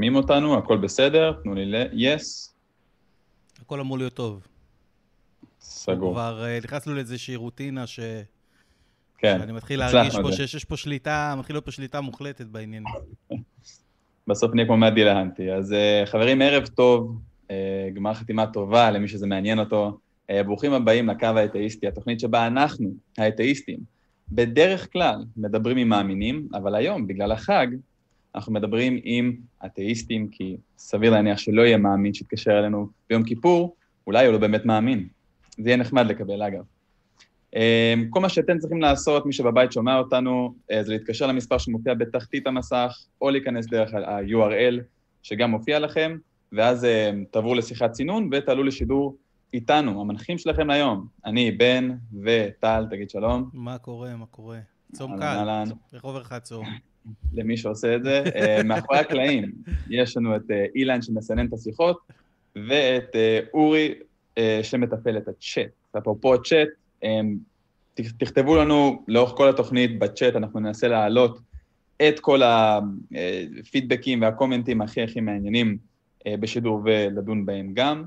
שומעים אותנו, הכל בסדר, תנו לי ל-yes. הכל אמור להיות טוב. סגור. כבר אה, נכנסנו לאיזושהי רוטינה ש... כן, שאני מתחיל להרגיש פה זה. שיש יש פה שליטה, מתחיל להיות פה שליטה מוחלטת בעניינים. בסוף נהיה כמו מאדי להנטי. אז אה, חברים, ערב טוב, אה, גמר חתימה טובה למי שזה מעניין אותו. ברוכים הבאים לקו האתאיסטי, התוכנית שבה אנחנו, האתאיסטים, בדרך כלל מדברים עם מאמינים, אבל היום, בגלל החג, אנחנו מדברים עם אתאיסטים, כי סביר להניח שלא יהיה מאמין שיתקשר אלינו ביום כיפור, אולי הוא לא באמת מאמין. זה יהיה נחמד לקבל, אגב. אה, כל מה שאתם צריכים לעשות, מי שבבית שומע אותנו, אה, זה להתקשר למספר שמופיע בתחתית המסך, או להיכנס דרך ה-URL שגם מופיע לכם, ואז אה, תעברו לשיחת צינון ותעלו לשידור איתנו, המנחים שלכם היום. אני, בן וטל, תגיד שלום. מה קורה, מה קורה? צום קל. עובר לך הצום? למי שעושה את זה. אה, מאחורי הקלעים יש לנו את אה, אילן שמסנן את השיחות, ואת אה, אורי שמטפל את הצ'אט. אפרופו הצ'אט, אה, ת- תכתבו לנו לאורך כל התוכנית בצ'אט, אנחנו ננסה להעלות את כל הפידבקים והקומנטים הכי הכי מעניינים בשידור ולדון בהם גם.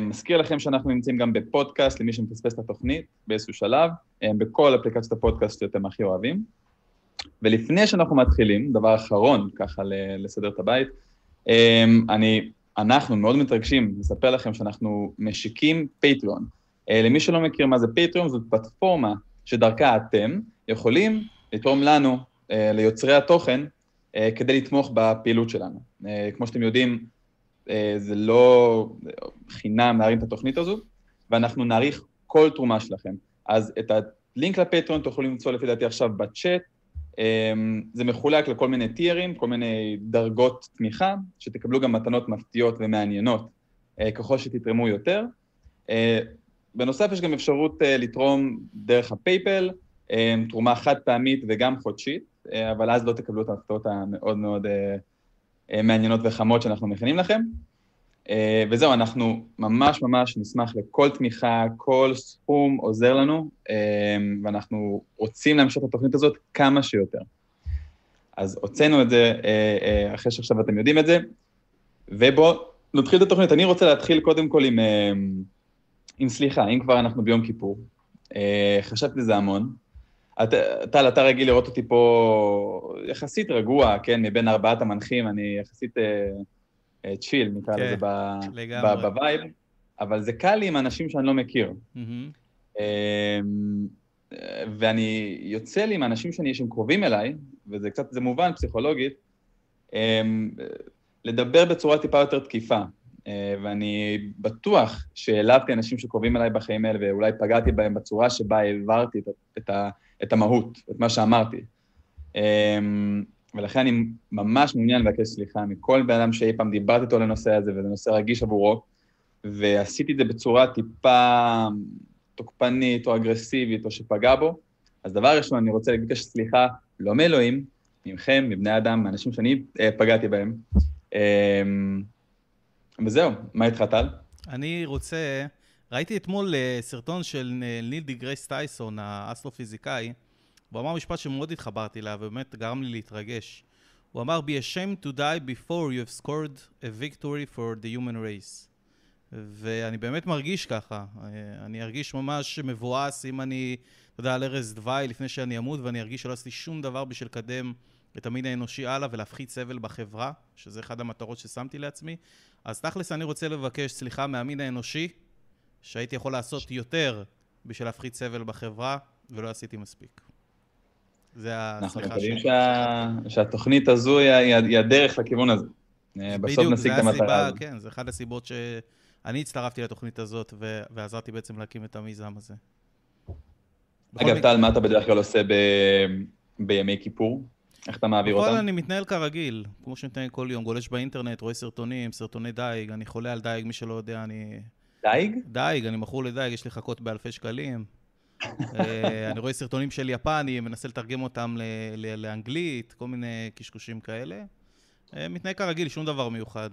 מזכיר לכם שאנחנו נמצאים גם בפודקאסט, למי שמפספס את התוכנית באיזשהו שלב, בכל אפליקציות הפודקאסט שאתם הכי אוהבים. ולפני שאנחנו מתחילים, דבר אחרון, ככה לסדר את הבית, אמ, אני, אנחנו מאוד מתרגשים לספר לכם שאנחנו משיקים פטריון. אה, למי שלא מכיר מה זה פטריון, זאת פלטפורמה שדרכה אתם יכולים לתרום לנו, אה, ליוצרי התוכן, אה, כדי לתמוך בפעילות שלנו. כמו שאתם יודעים, זה לא חינם להרים את התוכנית הזו, ואנחנו נעריך כל תרומה שלכם. אז את הלינק לפטריון תוכלו למצוא לפי דעתי עכשיו בצ'אט, זה מחולק לכל מיני טיירים, כל מיני דרגות תמיכה, שתקבלו גם מתנות מפתיעות ומעניינות אה, ככל שתתרמו יותר. אה, בנוסף, יש גם אפשרות אה, לתרום דרך הפייפל, תרומה חד פעמית וגם חודשית, אבל אז לא תקבלו את ההפתעות המאוד מאוד מעניינות וחמות שאנחנו מכינים לכם. אה, וזהו, אנחנו ממש ממש נשמח לכל תמיכה, כל סכום עוזר לנו, אה, ואנחנו רוצים להמשיך את התוכנית הזאת כמה שיותר. אז הוצאנו את זה אה, אחרי שעכשיו אתם יודעים את זה, ובואו נתחיל את התוכנית. אני רוצה להתחיל קודם כל עם, עם סליחה, אם כבר אנחנו ביום כיפור. חשבתי זה המון. טל, אתה רגיל לראות אותי פה יחסית רגוע, כן, מבין ארבעת המנחים, אני יחסית chill, נקרא כן, לזה. ב- ב vibe, אבל זה קל לי עם אנשים שאני לא מכיר. אמ, ואני יוצא לי עם אנשים שאני, שהם קרובים אליי, וזה קצת, זה מובן פסיכולוגית, אמ, לדבר בצורה טיפה יותר תקיפה. אה, ואני בטוח שהעלבתי אנשים שקרובים אליי בחיים האלה, ואולי פגעתי בהם בצורה שבה העברתי את, את, את המהות, את מה שאמרתי. ולכן אני ממש מעוניין לבקש סליחה מכל בן אדם שאי פעם דיברתי איתו על הנושא הזה, וזה נושא רגיש עבורו, ועשיתי את זה בצורה טיפה תוקפנית או אגרסיבית או שפגע בו. אז דבר ראשון, אני רוצה לבקש סליחה, לא מאלוהים, ממכם, מבני אדם, מאנשים שאני אה, פגעתי בהם. אה, וזהו, מה איתך, טל? אני רוצה... ראיתי אתמול אה, סרטון של אה, ניל די גרייס טייסון, האסטרופיזיקאי, והוא אמר משפט שמאוד התחברתי אליו, ובאמת גרם לי להתרגש. הוא אמר, be ashamed to die before you have scored a victory for the human race. ואני באמת מרגיש ככה. אני ארגיש ממש מבואס אם אני, אתה יודע, על ערש דווי לפני שאני אמות, ואני ארגיש שלא עשיתי שום דבר בשביל לקדם את המין האנושי הלאה ולהפחית סבל בחברה, שזה אחת המטרות ששמתי לעצמי. אז תכלס אני רוצה לבקש סליחה מהמין האנושי, שהייתי יכול לעשות יותר בשביל להפחית סבל בחברה, ולא עשיתי מספיק. זה אנחנו הסליחה מקווים שלי. שה... שהתוכנית הזו היא, היא, הדרך לכיוון הזה. אה, בסוף בדיוק, נשיג את המטרה הזאת. כן, זה אחת הסיבות שאני הצטרפתי לתוכנית הזאת, ו- ועזרתי בעצם להקים את המיזם הזה. אגב, טל, מה אתה בדרך כלל עושה ב... בימי כיפור? איך אתה מעביר אותם? אני מתנהל כרגיל, כמו שמתנהל כל יום, גולש באינטרנט, רואה סרטונים, סרטוני דייג, אני חולה על דייג, מי שלא יודע, אני... דייג? דייג, אני מכור לדייג, יש לי חכות באלפי שקלים. אה, אני רואה סרטונים של יפנים, מנסה לתרגם אותם ל- ל- לאנגלית, כל מיני קשקושים כאלה. אה, מתנהג כרגיל, שום דבר מיוחד.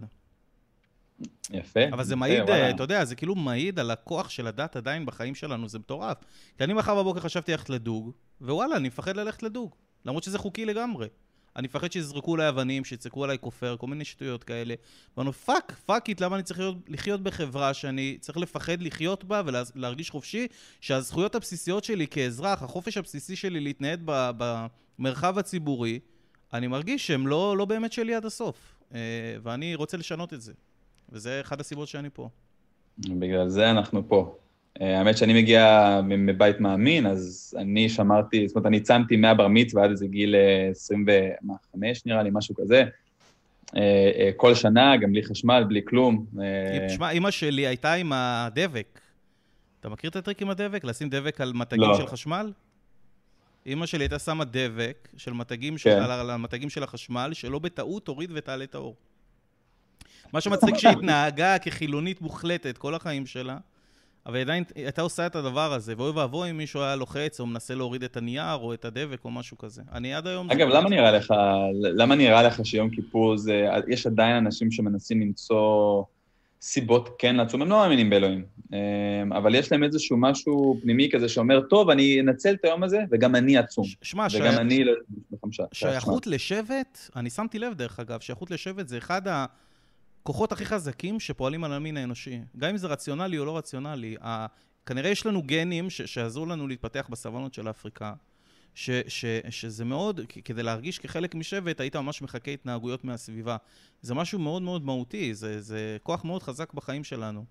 יפה. אבל זה מעיד. אה, אתה יודע, זה כאילו מעיד על הכוח של הדת עדיין בחיים שלנו, זה מטורף. כי אני מחר בבוקר חשבתי ללכת לדוג, ווואלה, אני מפחד ללכת לדוג. למרות שזה חוקי לגמרי. אני מפחד שיזרקו עליי אבנים, שיצעקו עליי כופר, כל מיני שטויות כאלה. ואני fuck, fuck it, למה אני צריך להיות, לחיות בחברה שאני צריך לפחד לחיות בה ולהרגיש חופשי, שהזכויות הבסיסיות שלי כאזרח, החופש הבסיסי שלי להתנייד במרחב הציבורי, אני מרגיש שהם לא, לא באמת שלי עד הסוף. אה, ואני רוצה לשנות את זה. וזה אחת הסיבות שאני פה. בגלל זה אנחנו פה. אה, האמת שאני מגיע מבית מאמין, אז אני שמרתי, זאת אומרת, אני צמתי מהבר מצווה עד איזה גיל 25 נראה לי, משהו כזה. אה, כל שנה, גם בלי חשמל, בלי כלום. תשמע, אימא שלי הייתה עם הדבק. אתה מכיר את הטריק עם הדבק? לשים דבק על מתגים לא. של חשמל? אימא שלי הייתה שמה דבק של מתגים כן. של, על המתגים של החשמל, שלא בטעות תוריד ותעלה את האור. מה שמצחיק שהיא התנהגה כחילונית מוחלטת כל החיים שלה, אבל עדיין הייתה עושה את הדבר הזה, ואוי ואבוי אם מישהו היה לוחץ או מנסה להוריד את הנייר או את הדבק או משהו כזה. אני עד היום... אגב, למה נראה לך, למה נראה לך שיום כיפור זה... יש עדיין אנשים שמנסים למצוא סיבות כן לעצום, הם לא מאמינים באלוהים, אמ, אבל יש להם איזשהו משהו פנימי כזה שאומר, טוב, אני אנצל את היום הזה, וגם אני עצום. שמע, וגם שי... אני לא... שייכות לשבט, אני שמתי לב דרך אגב, שייכות לשבט זה אחד הכוחות הכי חזקים שפועלים על המין האנושי. גם אם זה רציונלי או לא רציונלי. כנראה יש לנו גנים שעזרו לנו להתפתח בסבנות של אפריקה. ש, ש, שזה מאוד, כדי להרגיש כחלק משבט, היית ממש מחכה התנהגויות מהסביבה. זה משהו מאוד מאוד מהותי, זה, זה כוח מאוד חזק בחיים שלנו.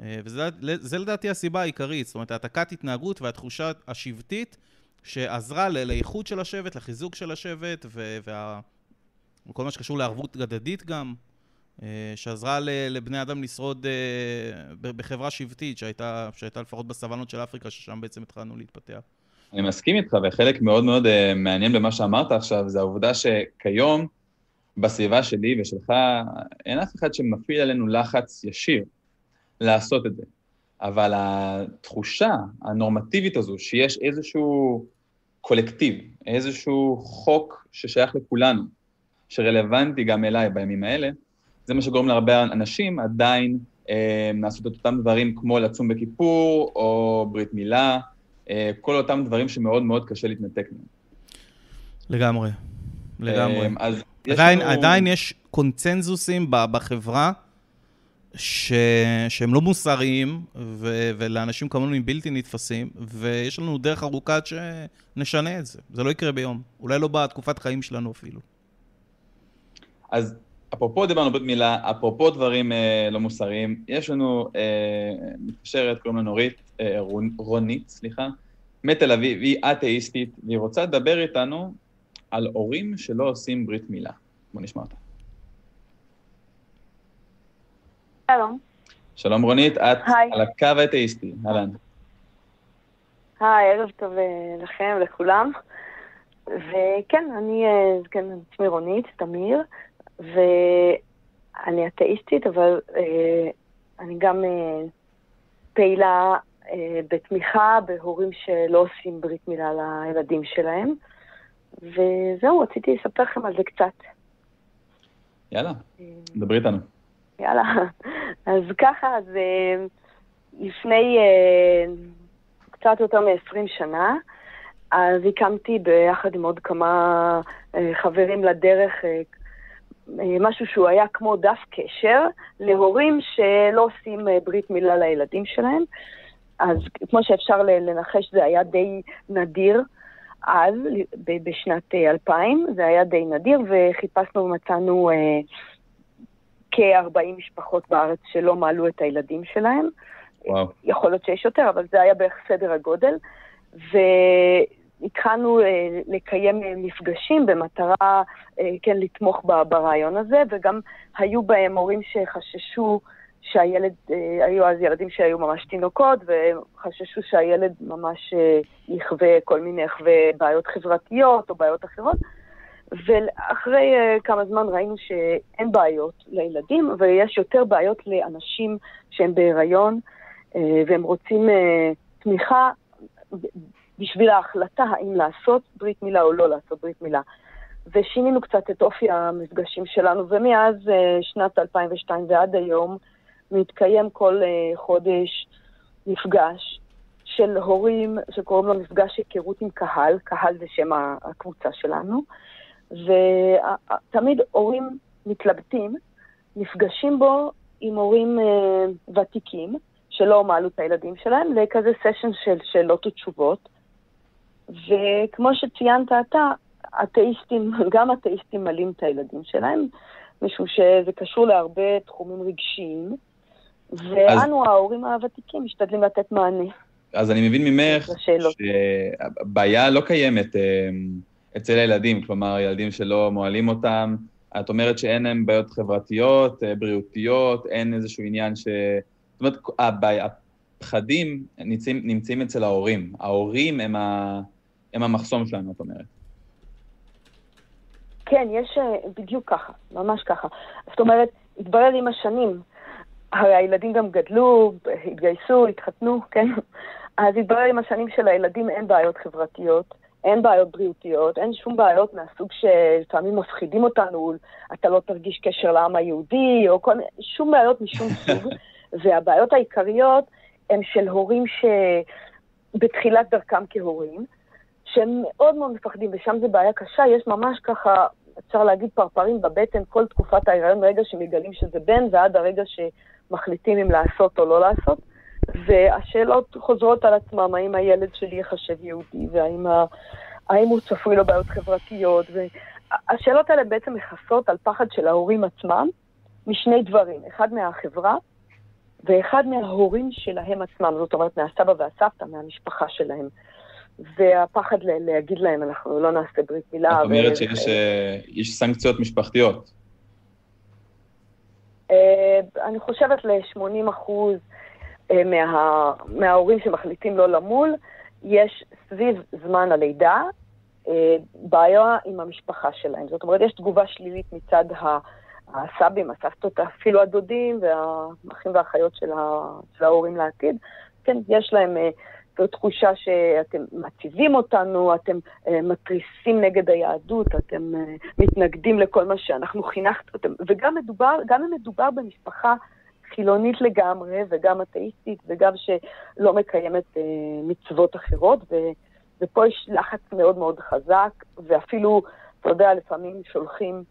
אה, וזה לדעתי הסיבה העיקרית, זאת אומרת, העתקת התנהגות והתחושה השבטית שעזרה לאיכות של השבט, לחיזוק של השבט, וכל מה שקשור לערבות הדדית גם, שעזרה לבני אדם לשרוד אה, בחברה שבטית, שהייתה, שהייתה לפחות בסבנות של אפריקה, ששם בעצם התחלנו להתפתח. אני מסכים איתך, וחלק מאוד מאוד uh, מעניין במה שאמרת עכשיו, זה העובדה שכיום, בסביבה שלי ושלך, אין אף אחד שמפעיל עלינו לחץ ישיר לעשות את זה. אבל התחושה הנורמטיבית הזו, שיש איזשהו קולקטיב, איזשהו חוק ששייך לכולנו, שרלוונטי גם אליי בימים האלה, זה מה שגורם להרבה אנשים עדיין אה, לעשות את אותם דברים כמו לצום בכיפור, או ברית מילה, אה, כל אותם דברים שמאוד מאוד קשה להתנתק מהם. לגמרי, לגמרי. אה, אז עדיין, לנו... עדיין יש קונצנזוסים בחברה ש... שהם לא מוסריים, ו... ולאנשים כמונו הם בלתי נתפסים, ויש לנו דרך ארוכה עד שנשנה את זה. זה לא יקרה ביום. אולי לא בתקופת חיים שלנו אפילו. אז אפרופו דיברנו בית מילה, אפרופו דברים אה, לא מוסריים, יש לנו אה, מתקשרת, קוראים לה נורית, אה, רונית, סליחה, מתל אביב, היא אתאיסטית, והיא רוצה לדבר איתנו על הורים שלא עושים ברית מילה. בוא נשמע אותה. שלום. שלום רונית, את היי. על הקו האתאיסטי, אהלן. היי, ערב טוב אה, לכם, לכולם. וכן, אני, אה, כן, שמי רונית, תמיר, ואני אתאיסטית, אבל אה, אני גם אה, פעילה אה, בתמיכה בהורים שלא עושים ברית מילה לילדים שלהם. וזהו, רציתי לספר לכם על זה קצת. יאללה, אה, דברי איתנו. יאללה, אז ככה, אז אה, לפני קצת יותר מ-20 שנה, אז הקמתי ביחד עם עוד כמה חברים לדרך משהו שהוא היה כמו דף קשר להורים שלא עושים ברית מילה לילדים שלהם. אז כמו שאפשר לנחש, זה היה די נדיר אז, בשנת 2000, זה היה די נדיר, וחיפשנו ומצאנו אה, כ-40 משפחות בארץ שלא מעלו את הילדים שלהם. וואו. יכול להיות שיש יותר, אבל זה היה בערך סדר הגודל. והתחלנו אה, לקיים מפגשים במטרה, אה, כן, לתמוך ברעיון הזה, וגם היו בהם הורים שחששו שהילד, אה, היו אז ילדים שהיו ממש תינוקות, וחששו שהילד ממש אה, יחווה כל מיני, יחווה בעיות חברתיות או בעיות אחרות. ואחרי uh, כמה זמן ראינו שאין בעיות לילדים, ויש יותר בעיות לאנשים שהם בהיריון, uh, והם רוצים uh, תמיכה בשביל ההחלטה האם לעשות ברית מילה או לא לעשות ברית מילה. ושינינו קצת את אופי המפגשים שלנו, ומאז uh, שנת 2002 ועד היום, מתקיים כל uh, חודש מפגש של הורים שקוראים לו מפגש היכרות עם קהל, קהל זה שם הקבוצה שלנו, ותמיד הורים מתלבטים, נפגשים בו עם הורים אה, ותיקים, שלא מעלו את הילדים שלהם, לכזה סשן של שאלות ותשובות. וכמו שציינת אתה, אתאיסטים, גם אתאיסטים מעלים את הילדים שלהם, משום שזה קשור להרבה תחומים רגשיים, ואנו, אז... ההורים הוותיקים, משתדלים לתת מענה. אז אני מבין ממך שהבעיה לא קיימת אה, אצל הילדים, כלומר, ילדים שלא מועלים אותם, את אומרת שאין להם בעיות חברתיות, אה, בריאותיות, אין איזשהו עניין ש... זאת אומרת, הבעיה, הפחדים נמצאים, נמצאים אצל ההורים. ההורים הם, ה, הם המחסום שלנו, את אומרת. כן, יש אה, בדיוק ככה, ממש ככה. זאת אומרת, התברר עם השנים, הרי הילדים גם גדלו, התגייסו, התחתנו, כן? אז התברר עם השנים שלילדים אין בעיות חברתיות, אין בעיות בריאותיות, אין שום בעיות מהסוג שלפעמים מפחידים אותנו, אתה לא תרגיש קשר לעם היהודי, או כל מיני, שום בעיות משום סוג. והבעיות העיקריות הן של הורים שבתחילת דרכם כהורים, שהם מאוד מאוד מפחדים, ושם זו בעיה קשה, יש ממש ככה, אפשר להגיד פרפרים בבטן כל תקופת ההיריון, מרגע שמגלים שזה בן ועד הרגע שמחליטים אם לעשות או לא לעשות. והשאלות חוזרות על עצמם, האם הילד שלי ייחשב יהודי, והאם ה... האם הוא צפוי לו בעיות חברתיות, והשאלות האלה בעצם מכסות על פחד של ההורים עצמם משני דברים, אחד מהחברה ואחד מההורים שלהם עצמם, זאת אומרת מהסבא והסבתא, מהמשפחה שלהם. והפחד להגיד להם, אנחנו לא נעשה ברית מילה. את אומרת שיש אה, סנקציות משפחתיות. אה, אני חושבת ל-80 אחוז אה, מה, מההורים שמחליטים לא למול, יש סביב זמן הלידה בעיה עם המשפחה שלהם. זאת אומרת, יש תגובה שלילית מצד הסבים, הסבתות, אפילו הדודים והאחים והאחיות של, של ההורים לעתיד. כן, יש להם זו תחושה שאתם מציבים אותנו, אתם מתריסים נגד היהדות, אתם מתנגדים לכל מה שאנחנו חינכתם, וגם מדובר, גם אם מדובר במשפחה חילונית לגמרי, וגם אתאיסטית, וגם שלא מקיימת אה, מצוות אחרות, ו, ופה יש לחץ מאוד מאוד חזק, ואפילו, אתה יודע, לפעמים שולחים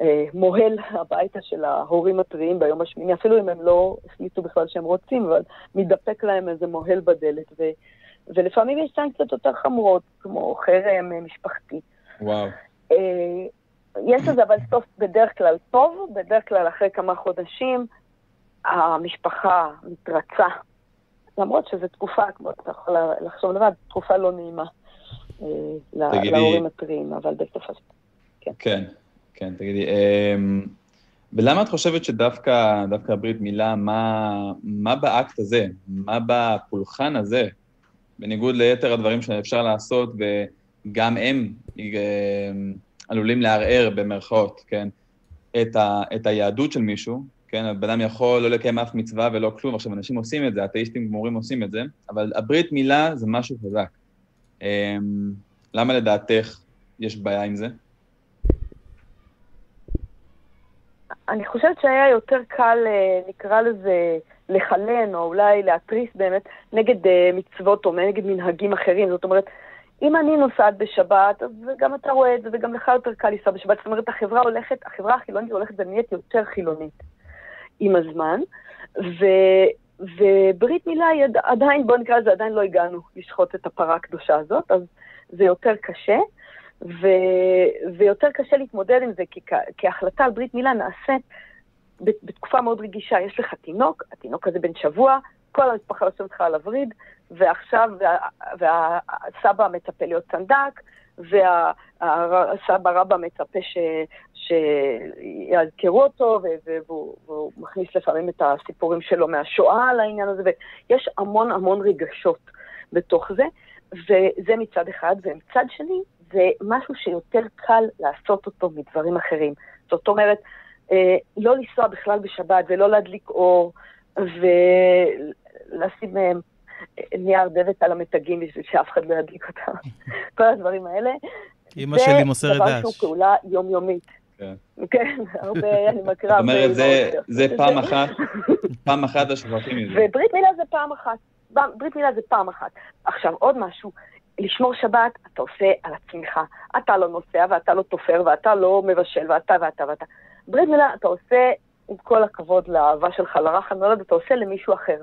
אה, מוהל הביתה של ההורים הטריים ביום השמיני, אפילו אם הם לא החליטו בכלל שהם רוצים, אבל מתדפק להם איזה מוהל בדלת, ו, ולפעמים יש סנקציות יותר חמורות, כמו חרם אה, משפחתי. וואו. אה, יש לזה אבל סוף בדרך כלל טוב, בדרך כלל אחרי כמה חודשים המשפחה מתרצה, למרות שזו תקופה, כמו אתה יכול לחשוב לבד, תקופה לא נעימה אה, תגידי... להורים הטריים, אבל בסופו של כן. כן, כן, תגידי, אמ, ולמה את חושבת שדווקא ברית מילה, מה, מה באקט הזה, מה בפולחן הזה, בניגוד ליתר הדברים שאפשר לעשות, וגם הם אה, עלולים לערער במרכאות, כן, את, ה, את היהדות של מישהו, כן, הבן אדם יכול לא לקיים אף מצווה ולא כלום. עכשיו, אנשים עושים את זה, אתאיסטים גמורים עושים את זה, אבל הברית מילה זה משהו חזק. אמ, למה לדעתך יש בעיה עם זה? אני חושבת שהיה יותר קל, אה, נקרא לזה, לחלן, או אולי להתריס באמת נגד אה, מצוות או נגד מנהגים אחרים. זאת אומרת, אם אני נוסעת בשבת, אז גם אתה רואה את זה, וגם לך יותר קל לנסוע בשבת. זאת אומרת, החברה הולכת, החברה החילונית הולכת ונהיית יותר חילונית. עם הזמן, ו, וברית מילה היא עדיין, בוא נקרא לזה, עדיין לא הגענו לשחוט את הפרה הקדושה הזאת, אז זה יותר קשה, ו, ויותר קשה להתמודד עם זה, כי כהחלטה על ברית מילה נעשית בתקופה מאוד רגישה. יש לך תינוק, התינוק הזה בן שבוע, כל המשפחה יושבת לך על הווריד, ועכשיו, וה, והסבא מצפה להיות סנדק, והסבא רבא מצפה ש, שיזכרו אותו, והוא, והוא מכניס לפעמים את הסיפורים שלו מהשואה על העניין הזה, ויש המון המון רגשות בתוך זה, וזה מצד אחד, ומצד שני, זה משהו שיותר קל לעשות אותו מדברים אחרים. זאת אומרת, לא לנסוע בכלל בשבת ולא להדליק אור, ולשים אה, נייר דבק על המתגים בשביל שאף אחד לא ידליק אותם. כל הדברים האלה. אמא שלי מוסרת דש. זה דבר שהוא פעולה יומיומית. כן, כן הרבה, אני מכירה. זאת אומרת, זה פעם אחת, פעם אחת השוכחים מזה. וברית מילה זה פעם אחת. ברית מילה זה פעם אחת. עכשיו, עוד משהו, לשמור שבת אתה עושה על עצמך. אתה לא נוסע ואתה לא תופר ואתה לא מבשל ואתה ואתה ואתה. ברית מילה אתה עושה, עם כל הכבוד לאהבה שלך לרך הנולד, אתה עושה למישהו אחר.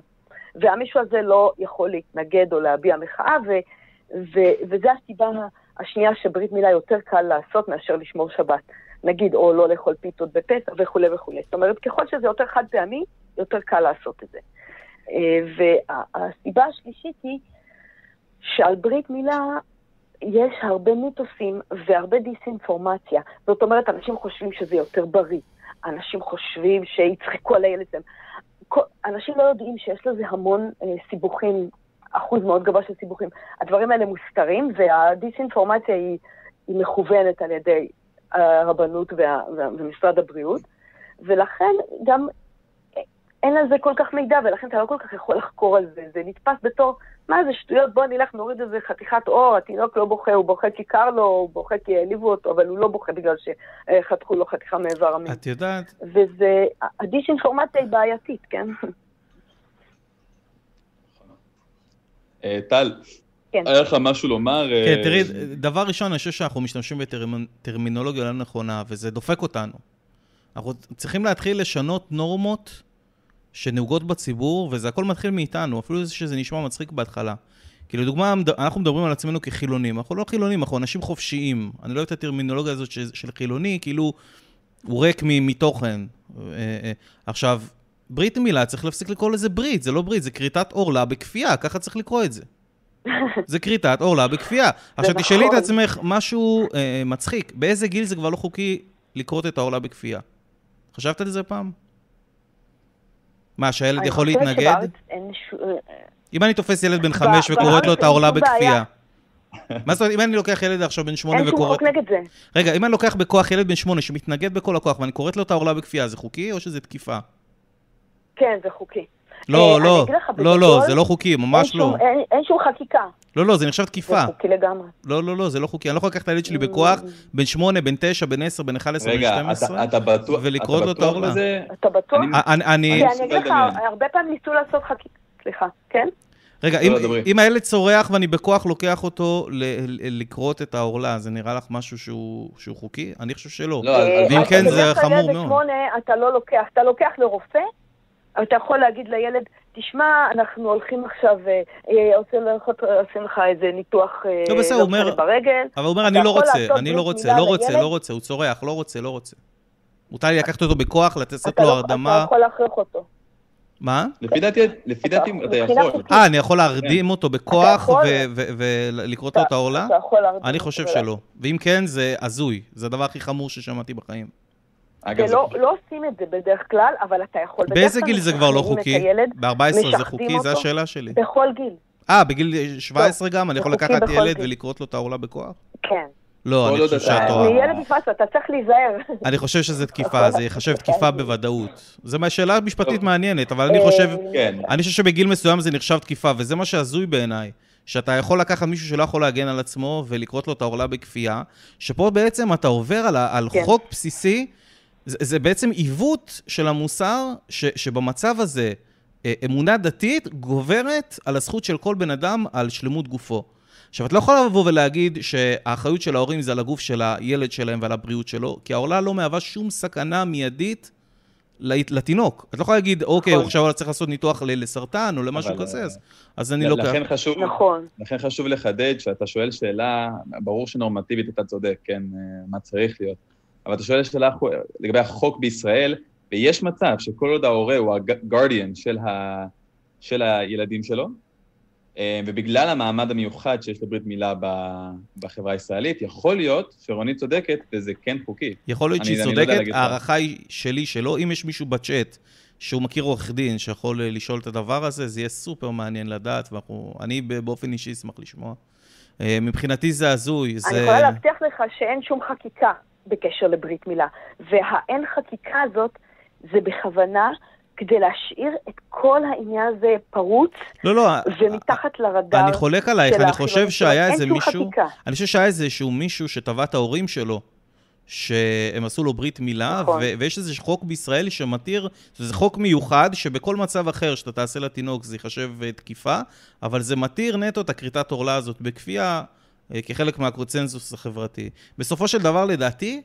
והמישהו הזה לא יכול להתנגד או להביע מחאה, ו, ו, וזו הסיבה השנייה שברית מילה יותר קל לעשות מאשר לשמור שבת. נגיד, או לא לאכול פיתות בפסח וכולי וכולי. זאת אומרת, ככל שזה יותר חד פעמי, יותר קל לעשות את זה. אה, והסיבה השלישית היא שעל ברית מילה יש הרבה מיתוסים והרבה דיסאינפורמציה. זאת אומרת, אנשים חושבים שזה יותר בריא. אנשים חושבים שיצחקו על הילד שלהם. אנשים לא יודעים שיש לזה המון אה, סיבוכים, אחוז מאוד גבוה של סיבוכים. הדברים האלה מוסתרים, והדיסאינפורמציה היא, היא מכוונת על ידי הרבנות וה, ומשרד הבריאות, ולכן גם אין על זה כל כך מידע, ולכן אתה לא כל כך יכול לחקור על זה. זה נתפס בתור, מה זה שטויות, בוא נלך נוריד איזה חתיכת אור, התינוק לא בוכה, הוא בוכה כי קר לו, הוא בוכה כי העליבו אותו, אבל הוא לא בוכה בגלל שחתכו לו חתיכה מאיבר המין. את יודעת... וזה, הדיסאינפורמציה היא בעייתית, כן? אה, טל, כן. היה לך משהו לומר? כן, אה, תראי, דבר ראשון, אני חושב שאנחנו משתמשים בטרמינולוגיה לא נכונה, וזה דופק אותנו. אנחנו צריכים להתחיל לשנות נורמות שנהוגות בציבור, וזה הכל מתחיל מאיתנו, אפילו שזה נשמע מצחיק בהתחלה. כי לדוגמה, אנחנו מדברים על עצמנו כחילונים. אנחנו לא חילונים, אנחנו אנשים חופשיים. אני לא אוהב את הטרמינולוגיה הזאת של חילוני, כאילו הוא ריק מתוכן. אה, אה, עכשיו, ברית מילה, צריך להפסיק לקרוא לזה ברית, זה לא ברית, זה כריתת עורלה בכפייה, ככה צריך לקרוא את זה. זה כריתת עורלה בכפייה. עכשיו, תשאלי את נכון. עצמך משהו אה, מצחיק, באיזה גיל זה כבר לא חוקי לכרות את העורלה בכפייה? חשבת על זה פעם? מה, שהילד יכול להתנגד? אם אני תופס ילד בן חמש וקוראת לו את העורלה בכפייה. מה זאת אומרת, אם אני לוקח ילד עכשיו בן שמונה וקוראת... אין שום חוק נגד זה. רגע, אם אני לוקח בכוח ילד בן שמונה שמתנגד בכל הכוח ואני קוראת לו את העורלה בכפייה, זה חוקי או שזה תקיפה? כן, זה חוקי. לא, אה, לא, לא, לא, זה לא חוקי, ממש לא. אין שום חקיקה. לא, לא, זה נחשב תקיפה. זה חוקי לגמרי. לא, לא, לא, זה לא חוקי. אני לא יכול לקחת את הילד שלי בכוח, mm. בן שמונה, בן תשע, בן עשר, בן אחד עשרה, בן שתים עשרה, ולקרוא לו את האורלה. אתה בטוח? אני... אני אגיד לך, הרבה פעמים ניסו לעשות חקיקה, סליחה, כן? רגע, אם, לא, אם הילד צורח ואני בכוח לוקח אותו לכרות את העורלה, זה נראה לך משהו שהוא, שהוא חוקי? אני חושב שלא. לא, ואם כן, זה חמור מאוד. אתה לא לוקח, אתה לוקח לרופא, אתה יכול להגיד לילד, תשמע, אנחנו הולכים עכשיו, אה, אה, רוצה ללכות, עושים לך איזה ניתוח אה, לא, בסדר, הוא אומר, ברגל. אבל הוא אומר, אני לא רוצה, אני לא רוצה, לא רוצה, לא רוצה, הוא צורח, לא רוצה, לא רוצה. מותר לי לקחת אותו בכוח, לתת לו לא- הרדמה. אתה יכול להכריח אותו. מה? לפי דעתי, לפי דעתי אתה יכול. אה, אני יכול להרדים אותו בכוח ולקרות לו את העורלה? אתה יכול להרדים אני חושב שלא. ואם כן, זה הזוי. זה הדבר הכי חמור ששמעתי בחיים. אגב, זה לא, לא עושים את זה בדרך כלל, אבל אתה יכול... באיזה גיל זה כבר לא חוקי? ב-14 זה חוקי? זו השאלה שלי. בכל גיל. אה, בגיל 17 גם? אני יכול לקחת ילד ולקרות לו את העורלה בכוח? כן. לא, אני חושב שאת טועה. ילד נתפס, אתה צריך להיזהר. אני חושב שזה תקיפה, זה ייחשב תקיפה בוודאות. זו שאלה משפטית מעניינת, אבל אני חושב, כן. אני חושב שבגיל מסוים זה נחשב תקיפה, וזה מה שהזוי בעיניי. שאתה יכול לקחת מישהו שלא יכול להגן על עצמו ולקרות לו את העורלה בכפייה, שפה בעצם אתה עובר על, כן. חוק בסיסי זה, זה בעצם עיוות של המוסר, ש, שבמצב הזה אה, אמונה דתית גוברת על הזכות של כל בן אדם על שלמות גופו. עכשיו, את לא יכולה לבוא ולהגיד שהאחריות של ההורים זה על הגוף של הילד שלהם ועל הבריאות שלו, כי העולה לא מהווה שום סכנה מיידית לתינוק. את לא יכולה להגיד, אוקיי, נכון. עכשיו צריך לעשות ניתוח לסרטן או למשהו כזה, אז, אז אני לוקח. לכן חשוב, נכון. לכן חשוב לחדד, שאתה שואל שאלה, ברור שנורמטיבית אתה צודק, כן, אה, מה צריך להיות. אבל אתה שואל שאלה לגבי החוק בישראל, ויש מצב שכל עוד ההורה הוא הגרדיאן של, ה, של הילדים שלו, אה, ובגלל המעמד המיוחד שיש לברית מילה בחברה הישראלית, יכול להיות שרונית צודקת וזה כן חוקי. יכול להיות שהיא לא צודקת, לא ההערכה היא שלי שלא. אם יש מישהו בצ'אט שהוא מכיר עורך דין שיכול לשאול את הדבר הזה, זה יהיה סופר מעניין לדעת, ואני באופן אישי אשמח לשמוע. אה, מבחינתי זה הזוי. זה... אני יכולה להבטיח לך שאין שום חקיקה בקשר לברית מילה. והאין חקיקה הזאת זה בכוונה כדי להשאיר את כל העניין הזה פרוץ לא, לא, ומתחת לרדאר אני חולק עלייך, אני חושב שהיה איזה מישהו... חקיקה. אני חושב שהיה איזשהו מישהו שטבע את ההורים שלו. שהם עשו לו ברית מילה, נכון. ו- ויש איזה חוק בישראל שמתיר, זה חוק מיוחד, שבכל מצב אחר שאתה תעשה לתינוק זה ייחשב אה, תקיפה, אבל זה מתיר נטו את הכריתת עורלה הזאת בכפייה, אה, כחלק מהקונצנזוס החברתי. בסופו של דבר, לדעתי,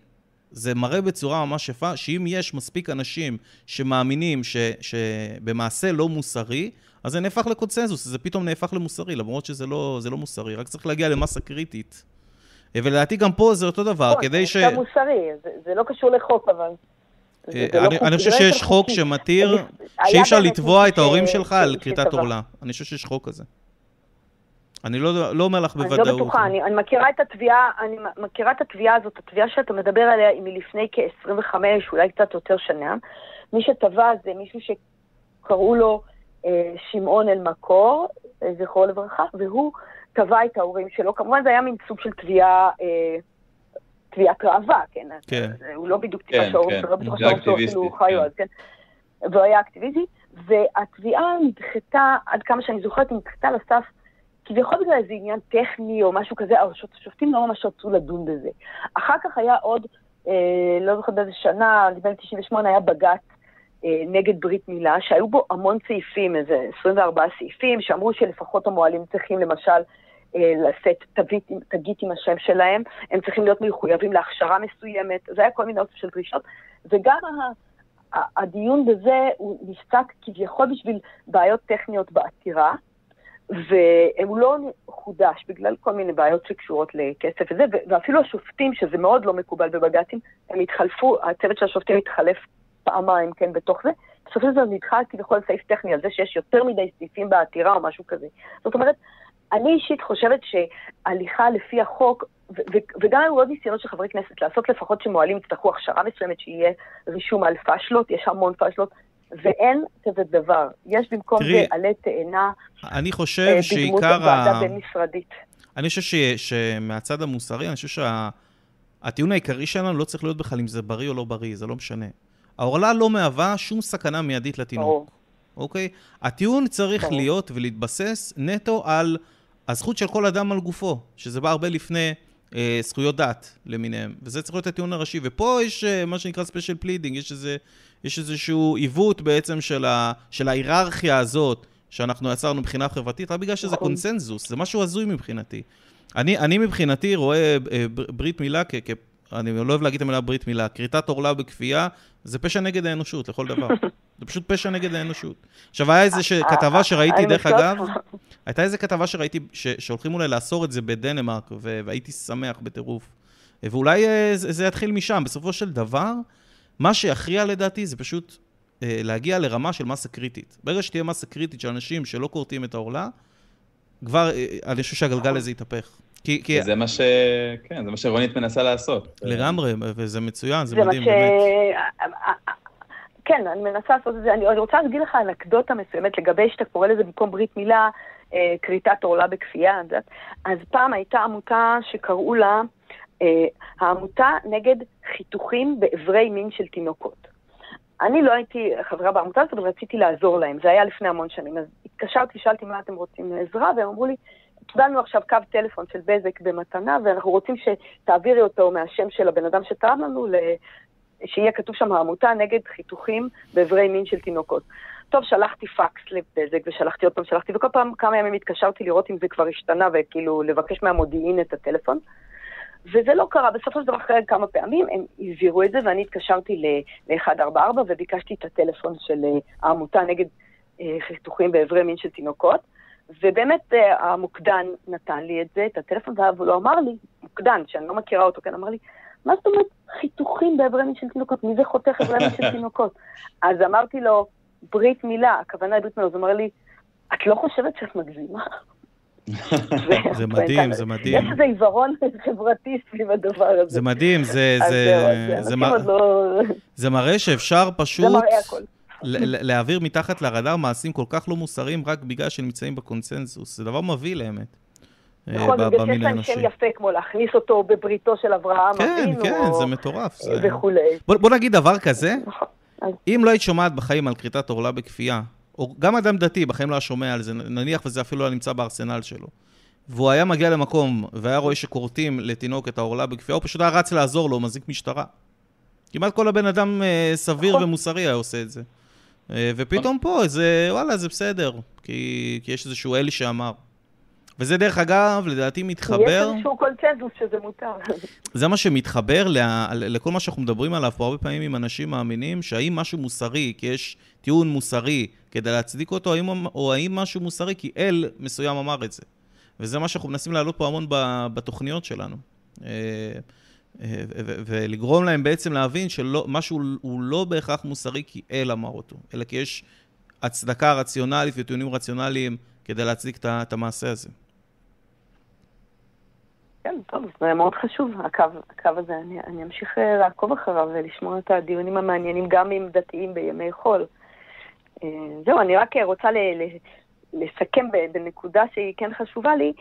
זה מראה בצורה ממש יפה, שאם יש מספיק אנשים שמאמינים ש- שבמעשה לא מוסרי, אז זה נהפך לקונצנזוס, זה פתאום נהפך למוסרי, למרות שזה לא, זה לא מוסרי, רק צריך להגיע למסה קריטית. אה, ולדעתי גם פה זה אותו דבר, נכון, כדי ש... זה מוסרי, זה- זה לא קשור לחוק, אבל... זה- אה, זה לא אני, אני חושב לא שיש חוק. שמתיר שאי אפשר לתבוע את ההורים שלך על כריתת. עורלה. אני חושב שיש חוק כזה. אני לא, לא אומר לך אני בוודאות. לא בטוחה, אני, אני מכירה את התביעה, אני מכירה את התביעה הזאת, התביעה שאתה מדבר עליה היא מלפני כ-25, אולי קצת יותר שנה. מי שתבע זה מישהו שקראו לו אה, שמעון אלמקור, אה, זכרו לברכה, והוא תבע את ההורים שלו. כמובן זה היה מין סוג של תביעה, אה, תביעת ראווה, כן? כן. הוא לא בדיוק כן, תביעה שההורים כן. שלו, לא בטוח זה שההורים שלו אקטיביסטי, אפילו חיו כן. אז, כן? והוא היה אקטיביסטי, והתביעה נדחתה, עד כמה שאני זוכרת, נדחתה לסף כביכול בגלל איזה עניין טכני או משהו כזה, השופ- השופטים לא ממש רצו לדון בזה. אחר כך היה עוד, אה, לא זוכרת באיזה שנה, נדמה לי 98, היה בג"ץ אה, נגד ברית מילה, שהיו בו המון סעיפים, איזה 24 סעיפים, שאמרו שלפחות המוהלים צריכים למשל אה, לשאת עם- תגית עם השם שלהם, הם צריכים להיות מחויבים להכשרה מסוימת, זה היה כל מיני אופציות של דרישות, וגם הדיון בזה הוא נפסק כביכול בשביל בעיות טכניות בעתירה, והוא לא חודש בגלל כל מיני בעיות שקשורות לכסף וזה, ואפילו השופטים, שזה מאוד לא מקובל בבג"צים, הם התחלפו, הצוות של השופטים התחלף פעמיים, כן, בתוך זה. בסופו של דבר נדחה כביכול סעיף טכני על זה שיש יותר מדי סעיפים בעתירה או משהו כזה. זאת אומרת, אני אישית חושבת שהליכה לפי החוק, וגם היו עוד ניסיונות של חברי כנסת לעשות לפחות שמוהלים יצטרכו הכשרה מסוימת, שיהיה רישום על פשלות, יש המון פשלות, ואין כזה דבר. יש במקום תראי, זה עלי תאנה, אני אה, חושב בדמות שעיקר ועדה ה... בין-משרדית. אני חושב ש... שמהצד המוסרי, אני חושב שהטיעון העיקרי שלנו לא צריך להיות בכלל אם זה בריא או לא בריא, זה לא משנה. העורלה לא מהווה שום סכנה מיידית לתינוק. ברור. אוקיי? הטיעון צריך ברור. להיות ולהתבסס נטו על הזכות של כל אדם על גופו, שזה בא הרבה לפני אה, זכויות דת למיניהם, וזה צריך להיות הטיעון הראשי. ופה יש אה, מה שנקרא special pleading, יש, איזה, יש איזשהו עיוות בעצם של, ה, של ההיררכיה הזאת שאנחנו יצרנו מבחינה חברתית, רק בגלל שזה נכון. קונסנזוס, זה משהו הזוי מבחינתי. אני, אני מבחינתי רואה אה, בר- ברית מילה כ... כ אני לא אוהב להגיד את המילה ברית מילה, כריתת עורלה בכפייה, זה פשע נגד האנושות, לכל דבר. זה פשוט פשע נגד האנושות. עכשיו, היה איזה כתבה שראיתי, דרך מסכימה אגב. הייתה איזה כתבה שראיתי, שהולכים אולי לאסור את זה בדנמרק, והייתי שמח בטירוף. ואולי אה, זה יתחיל משם. בסופו של דבר, מה שיכריע לדעתי זה פשוט אה, להגיע לרמה של מסה קריטית. ברגע שתהיה מסה קריטית של אנשים שלא כורתים את העורלה, כבר, אה, אני חושב שהגלגל הזה יתהפך. כי, כי זה מה ש... כן, זה מה שרונית מנסה לעשות. לגמרי, וזה מצוין, זה זה מדהים, ש... באמת. כן, אני מנסה לעשות את זה. אני אני רוצה להגיד לך אנקדוטה מסוימת לגבי שאתה קורא לזה במקום ברית מילה, אה, כריתת עורלה בכפייה. אז פעם הייתה עמותה שקראו לה אה, העמותה נגד חיתוכים באיברי מין של תינוקות. אני לא הייתי חברה בעמותה הזאת, אבל רציתי לעזור להם. זה היה לפני המון שנים. אז התקשרתי, שאלתי מה אתם רוצים עזרה, והם אמרו לי, קיבלנו עכשיו קו טלפון של בזק במתנה, ואנחנו רוצים שתעבירי אותו מהשם של הבן אדם שתרם לנו. שיהיה כתוב שם העמותה נגד חיתוכים באיברי מין של תינוקות. טוב, שלחתי פקס לבזק, ושלחתי עוד פעם, שלחתי, וכל פעם כמה ימים התקשרתי לראות אם זה כבר השתנה, וכאילו לבקש מהמודיעין את הטלפון. וזה לא קרה, בסופו של דבר אחרי כמה פעמים הם העבירו את זה, ואני התקשרתי ל-144 וביקשתי את הטלפון של אה, העמותה נגד אה, חיתוכים באיברי מין של תינוקות, ובאמת אה, המוקדן נתן לי את זה, את הטלפון, והוא לא אמר לי, מוקדן, שאני לא מכירה אותו, כן, אמר לי, מה זאת אומרת חיתוכים באיברי מין של תינוקות? מי זה חותך איברי מין של תינוקות? אז אמרתי לו, ברית מילה, הכוונה היא ברית מילה, אז הוא אמר לי, את לא חושבת שאת מגזימה? זה מדהים, זה מדהים. יש איזה עיוורון חברתי סביב הדבר הזה. זה מדהים, זה, לא... זה מראה שאפשר פשוט זה מראה הכל. להעביר מתחת לרדאר מעשים כל כך לא מוסריים רק בגלל שהם נמצאים בקונצנזוס. זה דבר מבהיל האמת. אה, נכון, בגלל שיש להם. שם יפה, כמו להכניס אותו בבריתו של אברהם כן, אבינו, כן, או- זה מטורף. זה... וכולי. בוא, נגיד דבר כזה, נכון. אם לא היית שומעת בחיים על כריתת עורלה בכפייה, או גם אדם דתי בחיים לא היה שומע על זה, נניח וזה אפילו לא נמצא בארסנל שלו, והוא היה מגיע למקום והיה רואה שכורתים לתינוק את העורלה בכפייה, הוא פשוט היה רץ לעזור לו, מזיק משטרה. כמעט כל הבן אדם אה, סביר נכון. ומוסרי היה עושה את זה. אה, ופתאום פה, זה, וואלה, זה בסדר, כי, כי יש איזשהו אלי שאמר. וזה דרך אגב, לדעתי יש מתחבר, איזשהו קונצנזוס שזה מותר. זה מה שמתחבר ל- לכל מה שאנחנו מדברים עליו פה הרבה פעמים עם אנשים מאמינים, שהאם משהו מוסרי, כי יש טיעון מוסרי כדי להצדיק אותו, האם, או האם משהו מוסרי כי אל מסוים אמר את זה. וזה מה שאנחנו מנסים להעלות פה המון בתוכניות שלנו. אה, ולגרום להם בעצם להבין שמשהו הוא לא בהכרח מוסרי כי אל אמר אותו, אלא כי יש הצדקה רציונלית וטיעונים רציונליים כדי להצדיק את המעשה הזה. כן, טוב, זה מאוד חשוב, הקו, הקו הזה. אני, אני אמשיך אה, לעקוב אחריו ולשמוע את הדיונים המעניינים גם עם דתיים בימי חול. אה, זהו, אני רק רוצה ל, ל, לסכם בנקודה שהיא כן חשובה לי.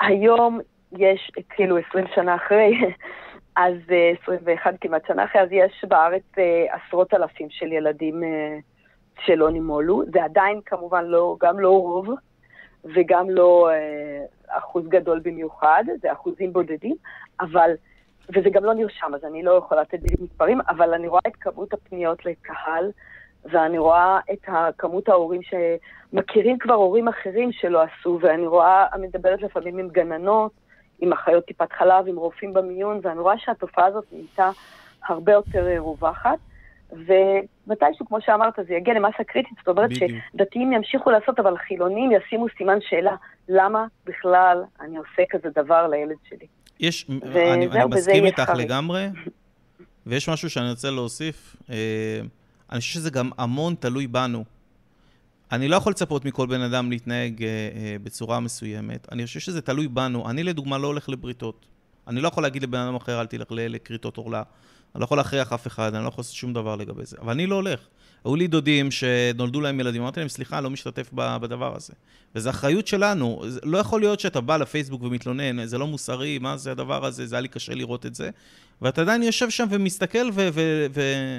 היום יש, כאילו 20 שנה אחרי, אז אה, 21 כמעט שנה אחרי, אז יש בארץ אה, עשרות אלפים של ילדים אה, שלא נימולו. זה עדיין כמובן לא, גם לא רוב. וגם לא אה, אחוז גדול במיוחד, זה אחוזים בודדים, אבל, וזה גם לא נרשם, אז אני לא יכולה לתת בדיוק מספרים, אבל אני רואה את כמות הפניות לקהל, ואני רואה את כמות ההורים שמכירים כבר הורים אחרים שלא עשו, ואני רואה, מדברת לפעמים עם גננות, עם אחיות טיפת חלב, עם רופאים במיון, ואני רואה שהתופעה הזאת נהייתה הרבה יותר אה, רווחת. ומתישהו, כמו שאמרת, זה יגיע למסה קריטית, זאת אומרת בדיוק. שדתיים ימשיכו לעשות, אבל חילונים ישימו סימן שאלה, למה בכלל אני עושה כזה דבר לילד שלי? יש, וזהו, אני, אני מסכים איתך חריג. לגמרי, ויש משהו שאני רוצה להוסיף. אה, אני חושב שזה גם המון תלוי בנו. אני לא יכול לצפות מכל בן אדם להתנהג אה, אה, בצורה מסוימת. אני חושב שזה תלוי בנו. אני לדוגמה לא הולך לבריתות. אני לא יכול להגיד לבן אדם אחר, אל תלך לכריתות עורלה. אני לא יכול להכריח אף אחד, אני לא יכול לעשות שום דבר לגבי זה. אבל אני לא הולך. היו לי דודים שנולדו להם ילדים, אמרתי להם, סליחה, לא משתתף בדבר הזה. וזו אחריות שלנו. לא יכול להיות שאתה בא לפייסבוק ומתלונן, זה לא מוסרי, מה זה הדבר הזה, זה היה לי קשה לראות את זה. ואתה עדיין יושב שם ומסתכל ו- ו- ו-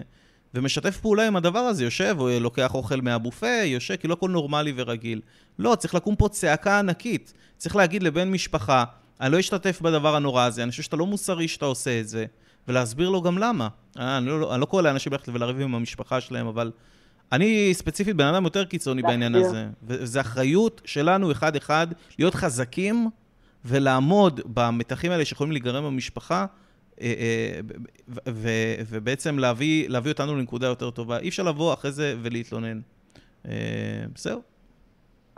ומשתף פעולה עם הדבר הזה, יושב, או לוקח אוכל מהבופה, יושב, כי לא הכל נורמלי ורגיל. לא, צריך לקום פה צעקה ענקית. צריך להגיד לבן משפחה, אני לא אשתתף בדבר הנורא הזה, אני חושב שאתה לא מוסרי שאתה עושה את זה, ולהסביר לו גם למה. אה, אני לא, אני לא קורא לאנשים ללכת ולריב עם המשפחה שלהם, אבל אני ספציפית בן אדם יותר קיצוני בעניין. הזה. וזו אחריות שלנו אחד-אחד להיות חזקים ולעמוד במתחים האלה שיכולים להיגרם במשפחה, אה, אה, ובעצם להביא, להביא אותנו לנקודה יותר טובה. אי אפשר לבוא אחרי זה ולהתלונן. אה, זהו.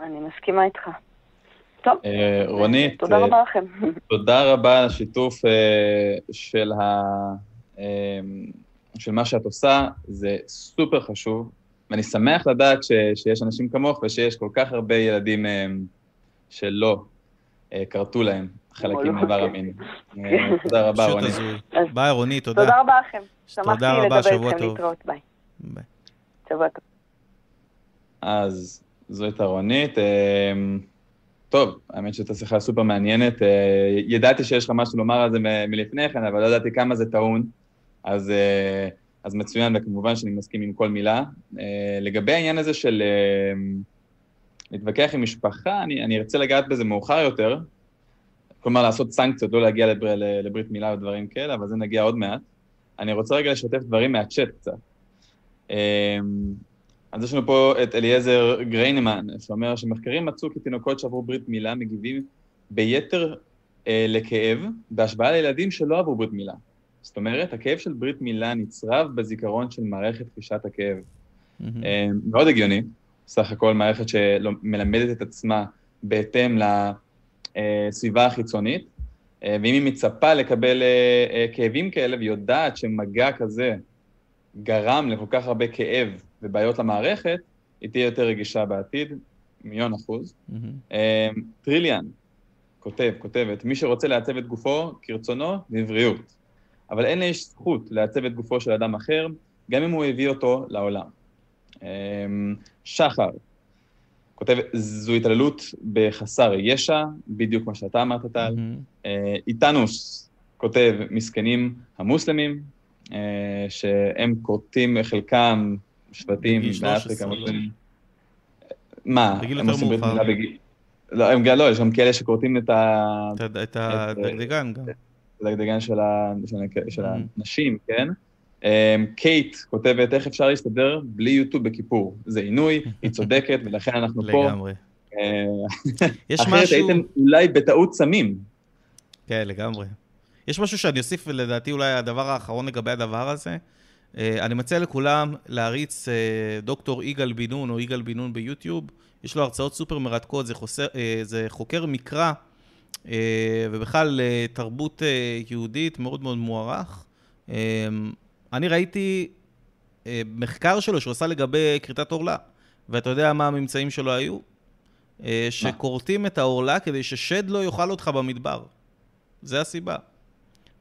אני מסכימה איתך. טוב, אה, רונית, תודה אה, רבה לכם. תודה רבה על השיתוף אה, של, ה, אה, של מה שאת עושה, זה סופר חשוב, ואני שמח לדעת ש, שיש אנשים כמוך ושיש כל כך הרבה ילדים אה, שלא אה, כרתו להם חלקים לא, מאיבר כן. המין. אה, תודה רבה, רונית. אז- ביי, רונית, תודה. תודה רבה לכם. שמחתי תודה רבה, לדבר איתכם. להתראות, ביי. ביי. שבוע טוב. אז זו הייתה רונית. אה, טוב, האמת שזו שיחה סופר מעניינת. אה, ידעתי שיש לך משהו לומר על זה מלפני כן, אבל לא ידעתי כמה זה טעון. אז, אה, אז מצוין, וכמובן שאני מסכים עם כל מילה. לגבי העניין הזה של אה, להתווכח עם משפחה, אני, אני ארצה לגעת בזה מאוחר יותר. כלומר, לעשות סנקציות, לא להגיע לבר, לברית מילה ודברים כאלה, אבל זה נגיע עוד מעט. אני רוצה רגע לשתף דברים מהצ'אט קצת. אה, אז יש לנו פה את אליעזר גריינמן, שאומר שמחקרים מצאו כי תינוקות שעברו ברית מילה מגיבים ביתר אה, לכאב, בהשוואה לילדים שלא עברו ברית מילה. זאת אומרת, הכאב של ברית מילה נצרב בזיכרון של מערכת חישת הכאב. מהמם. אה, מאוד הגיוני, סך הכל מערכת שמלמדת את עצמה בהתאם לסביבה החיצונית, אה, ואם היא מצפה לקבל אה, אה, כאבים כאלה והיא יודעת שמגע כזה גרם לכל כך הרבה כאב ובעיות למערכת, היא תהיה יותר רגישה בעתיד, מיליון אחוז. אה, טריליאן כותב, כותבת, מי שרוצה לעצב את גופו כרצונו, בבריאות. אבל אין לאיש זכות לעצב את גופו של אדם אחר, גם אם הוא הביא אותו לעולם. אה, שחר כותב, זו התעללות בחסר ישע, בדיוק מה שאתה אמרת, טל. אה, איתנוס כותב, מסכנים המוסלמים, אה, שהם כורתים חלקם שבטים בגיל 13, באפריקה. לא? מה, בגיל הם יותר עושים ברית מאוחר. מילה בגיל... לא, הם גם לא, יש גם כאלה שכורתים את ה... את הדגדגן גם. את הדגדגן של Mm-hmm. הנשים, כן? אמ, קייט כותבת, איך אפשר להסתדר בלי יוטיוב בכיפור? זה עינוי, היא צודקת, ולכן אנחנו פה. לגמרי. אה, יש אחרת משהו... הייתם אולי בטעות סמים. כן, לגמרי. יש משהו שאני אוסיף, ולדעתי אולי הדבר האחרון לגבי הדבר הזה. אה, אני מציע לכולם להריץ אה, דוקטור יגאל בן נון או יגאל בן נון ביוטיוב. יש לו הרצאות סופר מרתקות, זה, חוסר, זה חוקר מקרא, ובכלל תרבות יהודית מאוד מאוד מוערך. אני ראיתי אה, מחקר שלו שהוא עשה לגבי כריתת עורלה, ואתה יודע מה הממצאים שלו היו? אה, שכורתים את העורלה כדי ששד לא יאכל אותך במדבר. זה הסיבה.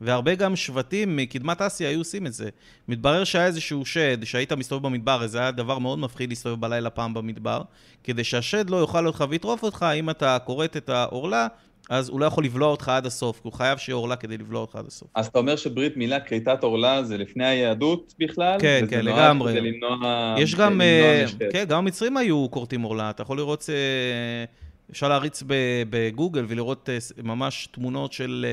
והרבה גם שבטים מקדמת אסיה היו עושים את זה. מתברר שהיה איזשהו שד, שהיית מסתובב במדבר, זה היה דבר מאוד מפחיד להסתובב בלילה פעם במדבר, כדי שהשד לא יאכל אותך ויטרוף אותך, אם אתה כורת את העורלה, אז הוא לא יכול לבלוע אותך עד הסוף, הוא חייב שיהיה עורלה כדי לבלוע אותך עד הסוף. אז אתה אומר שברית מילה, כריתת עורלה, זה לפני היהדות בכלל? כן, כן, לגמרי. כדי למנוע... יש גם, למנוע אה. כן, גם המצרים היו כורתים עורלה. אתה יכול לראות, אה, אפשר להריץ בגוגל ולראות אה, ממש תמונות של,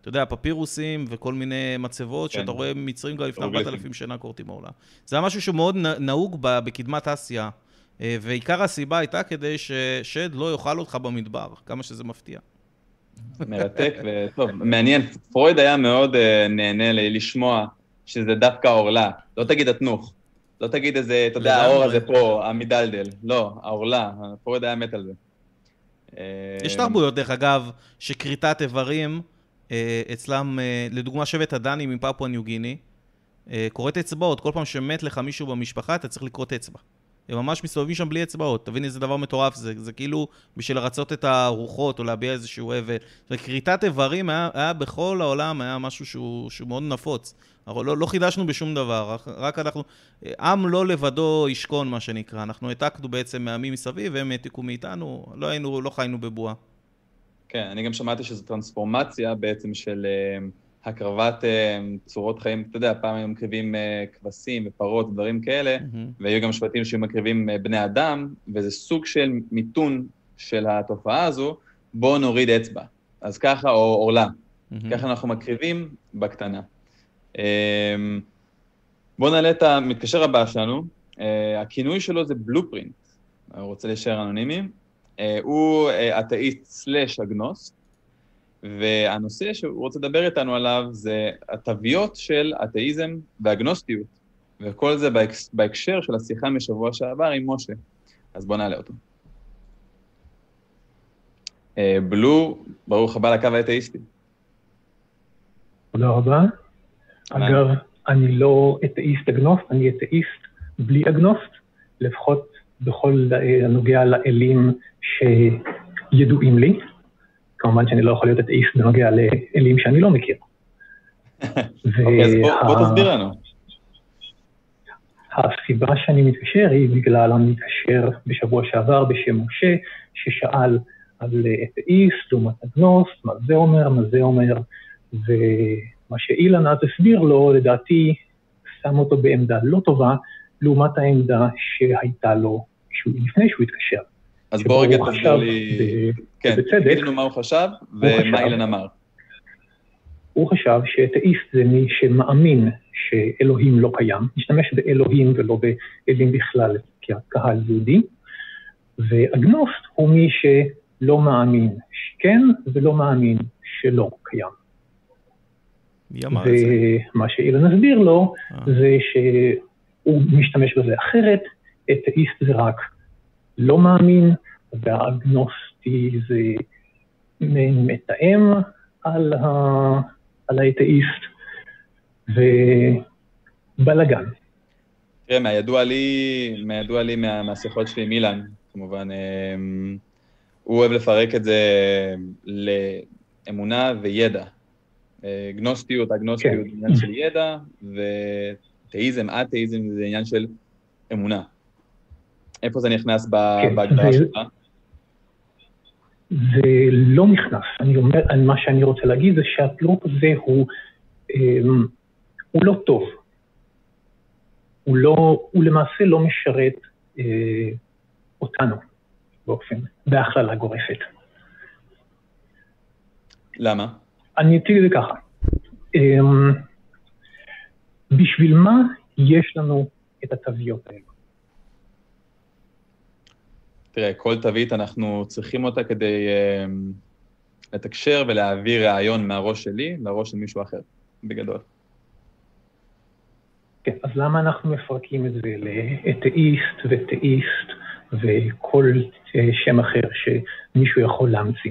אתה יודע, פפירוסים וכל מיני מצבות, כן. שאתה רואה מצרים גם לפני הירוגליפים. 4,000 שנה כורתים עורלה. זה היה משהו שמאוד נהוג בקדמת אסיה, ועיקר הסיבה הייתה כדי ששד לא יאכל אותך במדבר, כמה שזה מפתיע. מרתק וטוב, מעניין. פרויד היה מאוד אה, נהנה לשמוע שזה דווקא העורלה. לא תגיד התנוך. לא תגיד איזה, אתה יודע. האור הזה פה, המדלדל. לא, העורלה. פרויד היה מת על זה. אה, יש תרבויות, דרך אגב, שכריתת איברים, אה, אצלם, אה, לדוגמה, שבט הדנים מפפואה ניו גיני, אה, כורת אצבעות, כל פעם שמת לך מישהו במשפחה, אתה צריך לכרות אצבע. הם ממש מסתובבים שם בלי אצבעות, תבין איזה דבר מטורף זה, זה כאילו בשביל לרצות את הרוחות או להביע איזשהו אבל. וכריתת איברים היה, היה בכל העולם, היה משהו שהוא, שהוא מאוד נפוץ. אנחנו לא, לא חידשנו בשום דבר, רק, אנחנו, עם לא לבדו ישכון, מה שנקרא. אנחנו העתקנו בעצם מעמים מסביב, והם העתיקו מאיתנו, לא היינו, לא חיינו בבועה. כן, אני גם שמעתי שזו טרנספורמציה בעצם של אה, הקרבת אה, צורות חיים. אתה יודע, פעם היו מקריבים אה, כבשים ופרות ודברים כאלה, מהמם. והיו גם שבטים שהיו מקריבים אה, בני אדם, וזה סוג של מיתון של התופעה הזו, בואו נוריד אצבע. אז ככה, או עורלה. מהמם. ככה אנחנו מקריבים בקטנה. בואו נעלה את המתקשר הבא שלנו. הכינוי שלו זה בלופרינט. הוא רוצה להישאר אנונימי. הוא אתאיסט סלאש אגנוסט, והנושא שהוא רוצה לדבר איתנו עליו זה התוויות של אתאיזם ואגנוסטיות, וכל זה בהקשר של השיחה משבוע שעבר עם משה. אז בואו נעלה אותו. אה, בלו, ברוך הבא לקו האתאיסטי. תודה רבה. אגב, אני לא אתאיסט אגנוסט, אני אתאיסט בלי אגנוסט, לפחות בכל אה, הנוגע לאלים שידועים לי. כמובן שאני לא יכול להיות אתאיסט בנוגע לאלים שאני לא מכיר. אוקיי, אז בוא, תסביר לנו. הסיבה שאני מתקשר היא בגלל המתקשר בשבוע שעבר בשם משה, ששאל על אתאיסט לעומת אגנוסט, מה זה אומר, מה זה אומר, ומה שאילן אז הסביר לו, לדעתי, שם אותו בעמדה לא טובה, לעומת העמדה שהייתה לו לפני שהוא התקשר. אז שבו בוא רגע תסביר חשב לי, ב- כן, תגיד לנו מה הוא חשב ומה. אילן אמר. הוא חשב שאתאיסט זה מי שמאמין שאלוהים לא קיים, משתמש באלוהים ולא באלים בכלל כקהל יהודי, ואגנוסט הוא מי שלא מאמין שכן ולא מאמין שלא קיים. מי אמר את זה? ומה שאילן הסביר לו אה. זה שהוא משתמש בזה אחרת, אתאיסט זה רק לא מאמין, והאגנוסטי זה מתאם על, ה... על האתאיסט, ובלאגן. תראה, מהידוע לי, מהידוע לי מה, מהשיחות שלי עם אילן, כמובן, אמ, הוא אוהב לפרק את זה לאמונה וידע. אה, גנוסטיות, אגנוסטיות כן. זה עניין של ידע, ותאיזם, אתאיזם זה עניין של אמונה. איפה זה נכנס כן, בהגדרה זה- שלך? זה לא נכנס. אני אומר, מה שאני רוצה להגיד זה שהפירוק הזה הוא, אמ, הוא לא טוב. הוא, לא, הוא למעשה לא משרת אה, אותנו. באופן, בהכללה גורפת. למה? אני אציג את זה ככה. אמ, בשביל מה יש לנו את התוויות האלו? תראה, כל תווית אנחנו צריכים אותה כדי uh, לתקשר ולהעביר רעיון מהראש שלי לראש של מישהו אחר, בגדול. כן, אז למה אנחנו מפרקים את זה לאתאיסט ותאיסט וכל אה, שם אחר שמישהו יכול להמציא?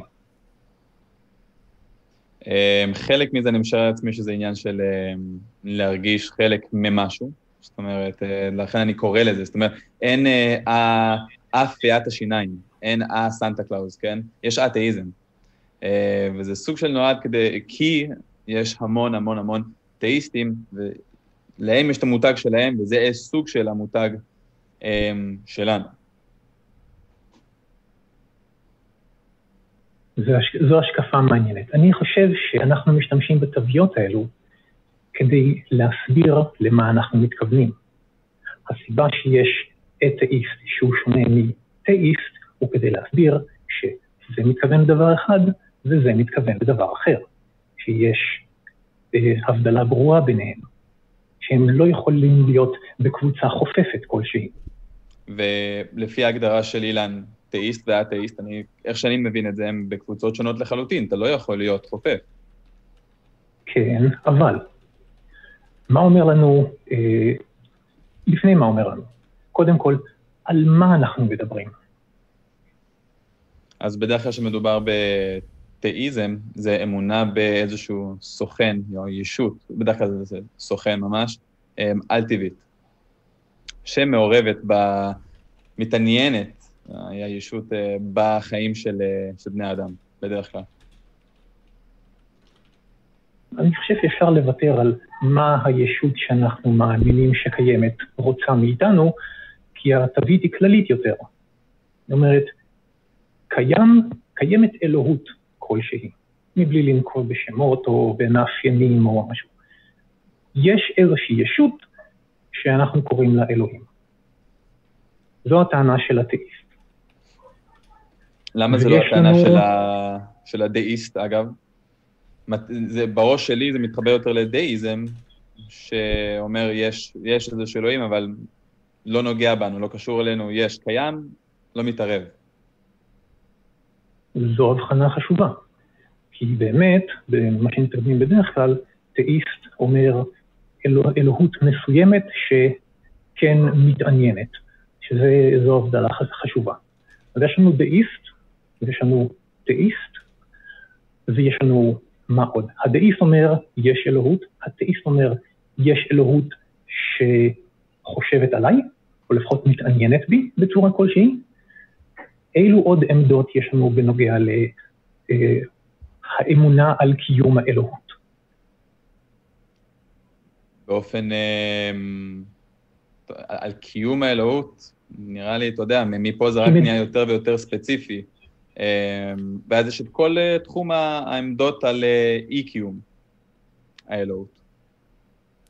Um, חלק מזה אני משער לעצמי שזה עניין של um, להרגיש חלק ממשהו, זאת אומרת, uh, לכן אני קורא לזה, זאת אומרת, אין uh, אפיית השיניים, אין א-סנטה קלאוז, כן? יש אתאיזם. Uh, וזה סוג של נועד כדי, כי יש המון המון המון תאיסטים, ולהם יש את המותג שלהם, וזה סוג של המותג um, שלנו. זו השקפה מעניינת. אני חושב שאנחנו משתמשים בתוויות האלו כדי להסביר למה אנחנו מתכוונים. הסיבה שיש אתאיסט שהוא שונה מתאיסט הוא כדי להסביר שזה מתכוון לדבר אחד וזה מתכוון לדבר אחר, שיש אה, הבדלה ברורה ביניהם, שהם לא יכולים להיות בקבוצה חופפת כלשהי. ולפי ההגדרה של אילן, תאיסט ואתאיסט, אני, איך שאני מבין את זה, הם בקבוצות שונות לחלוטין, אתה לא יכול להיות חופף. כן, אבל מה אומר לנו, אה, לפני מה אומר לנו? קודם כל, על מה אנחנו מדברים? אז בדרך כלל כשמדובר בתאיזם, זה אמונה באיזשהו סוכן או ישות, בדרך כלל זה סוכן ממש, אה, על-טבעית, שמעורבת, ב... מתעניינת הישות אה, בחיים של, אה, של בני אדם, בדרך כלל. אני חושב שאפשר לוותר על מה הישות שאנחנו מאמינים שקיימת רוצה מאיתנו, כי התווית היא כללית יותר. זאת אומרת, קיים, קיימת אלוהות כלשהי, מבלי לנקוב בשמות או במאפיינים או משהו. יש איזושהי ישות שאנחנו קוראים לה אלוהים. זו הטענה של התאיסט. למה זה לא הטענה לנו... של, ה... של הדאיסט, אגב? זה, בראש שלי זה מתחבר יותר לדאיזם, שאומר יש, יש איזשהו אלוהים, אבל לא נוגע בנו, לא קשור אלינו, יש, קיים, לא מתערב. זו הבחנה חשובה, כי באמת, במה שמתרגמים בדרך כלל, תאיסט אומר אלוה, אלוהות מסוימת שכן מתעניינת, שזו הבדלה חשובה. אז יש לנו דאיסט, ויש לנו תאיסט, ויש לנו מה עוד? הדאיסט אומר, יש אלוהות, התאיסט אומר, יש אלוהות שחושבת עליי, או לפחות מתעניינת בי בצורה כלשהי. אילו עוד עמדות יש לנו בנוגע לאמונה אה, על קיום האלוהות? באופן, אה, על קיום האלוהות, נראה לי, אתה יודע, מפה זה רק נהיה יותר ויותר ספציפי. ואז יש את כל אה, תחום העמדות על אה, אי-קיום האלוהות.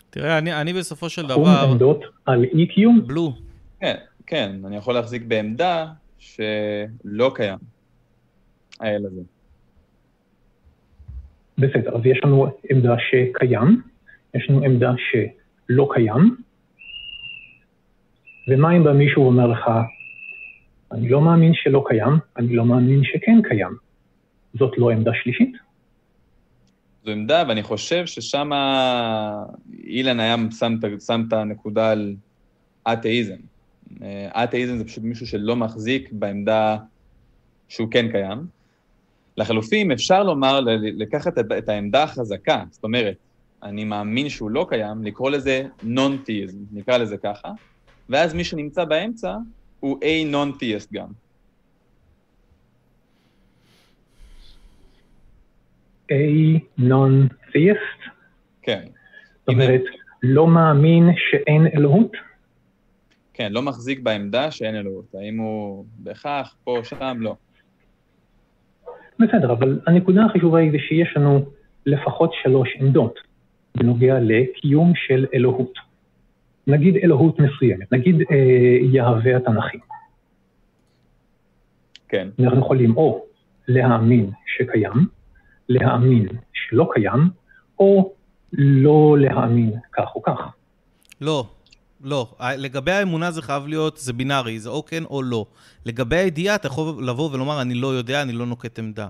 תראה, אני, אני בסופו של דבר... תחום עמדות על אי-קיום? בלו. כן, כן, אני יכול להחזיק בעמדה שלא קיים האל הזה. בסדר, אז יש לנו עמדה שקיים, יש לנו עמדה שלא קיים, ומה אם בא מישהו ואומר לך, אני לא מאמין שלא קיים, אני לא מאמין שכן קיים. זאת לא עמדה שלישית? זו עמדה, ואני חושב ששם אילן היה שם, שם את הנקודה על אתאיזם. אה, אתאיזם זה פשוט מישהו שלא מחזיק בעמדה שהוא כן קיים. לחלופין, אפשר לומר, לקחת את העמדה החזקה, זאת אומרת, אני מאמין שהוא לא קיים, לקרוא לזה נון-תאיזם, נקרא לזה ככה, ואז מי שנמצא באמצע הוא A non-theist גם. A non-theist? כן. זאת אומרת, לא מאמין שאין אלוהות? כן, לא מחזיק בעמדה שאין אלוהות. האם הוא בהכרח, פה, שם, לא. בסדר, אבל הנקודה החשובה היא שיש לנו לפחות שלוש עמדות בנוגע לקיום של אלוהות. נגיד אלוהות מסוימת, נגיד אה, יהווה התנ"כי. כן. אנחנו יכולים או להאמין שקיים, להאמין שלא קיים, או לא להאמין כך או כך. לא, לא. לגבי האמונה זה חייב להיות, זה בינארי, זה או כן או לא. לגבי הידיעה, אתה יכול לבוא ולומר, אני לא יודע, אני לא נוקט עמדה.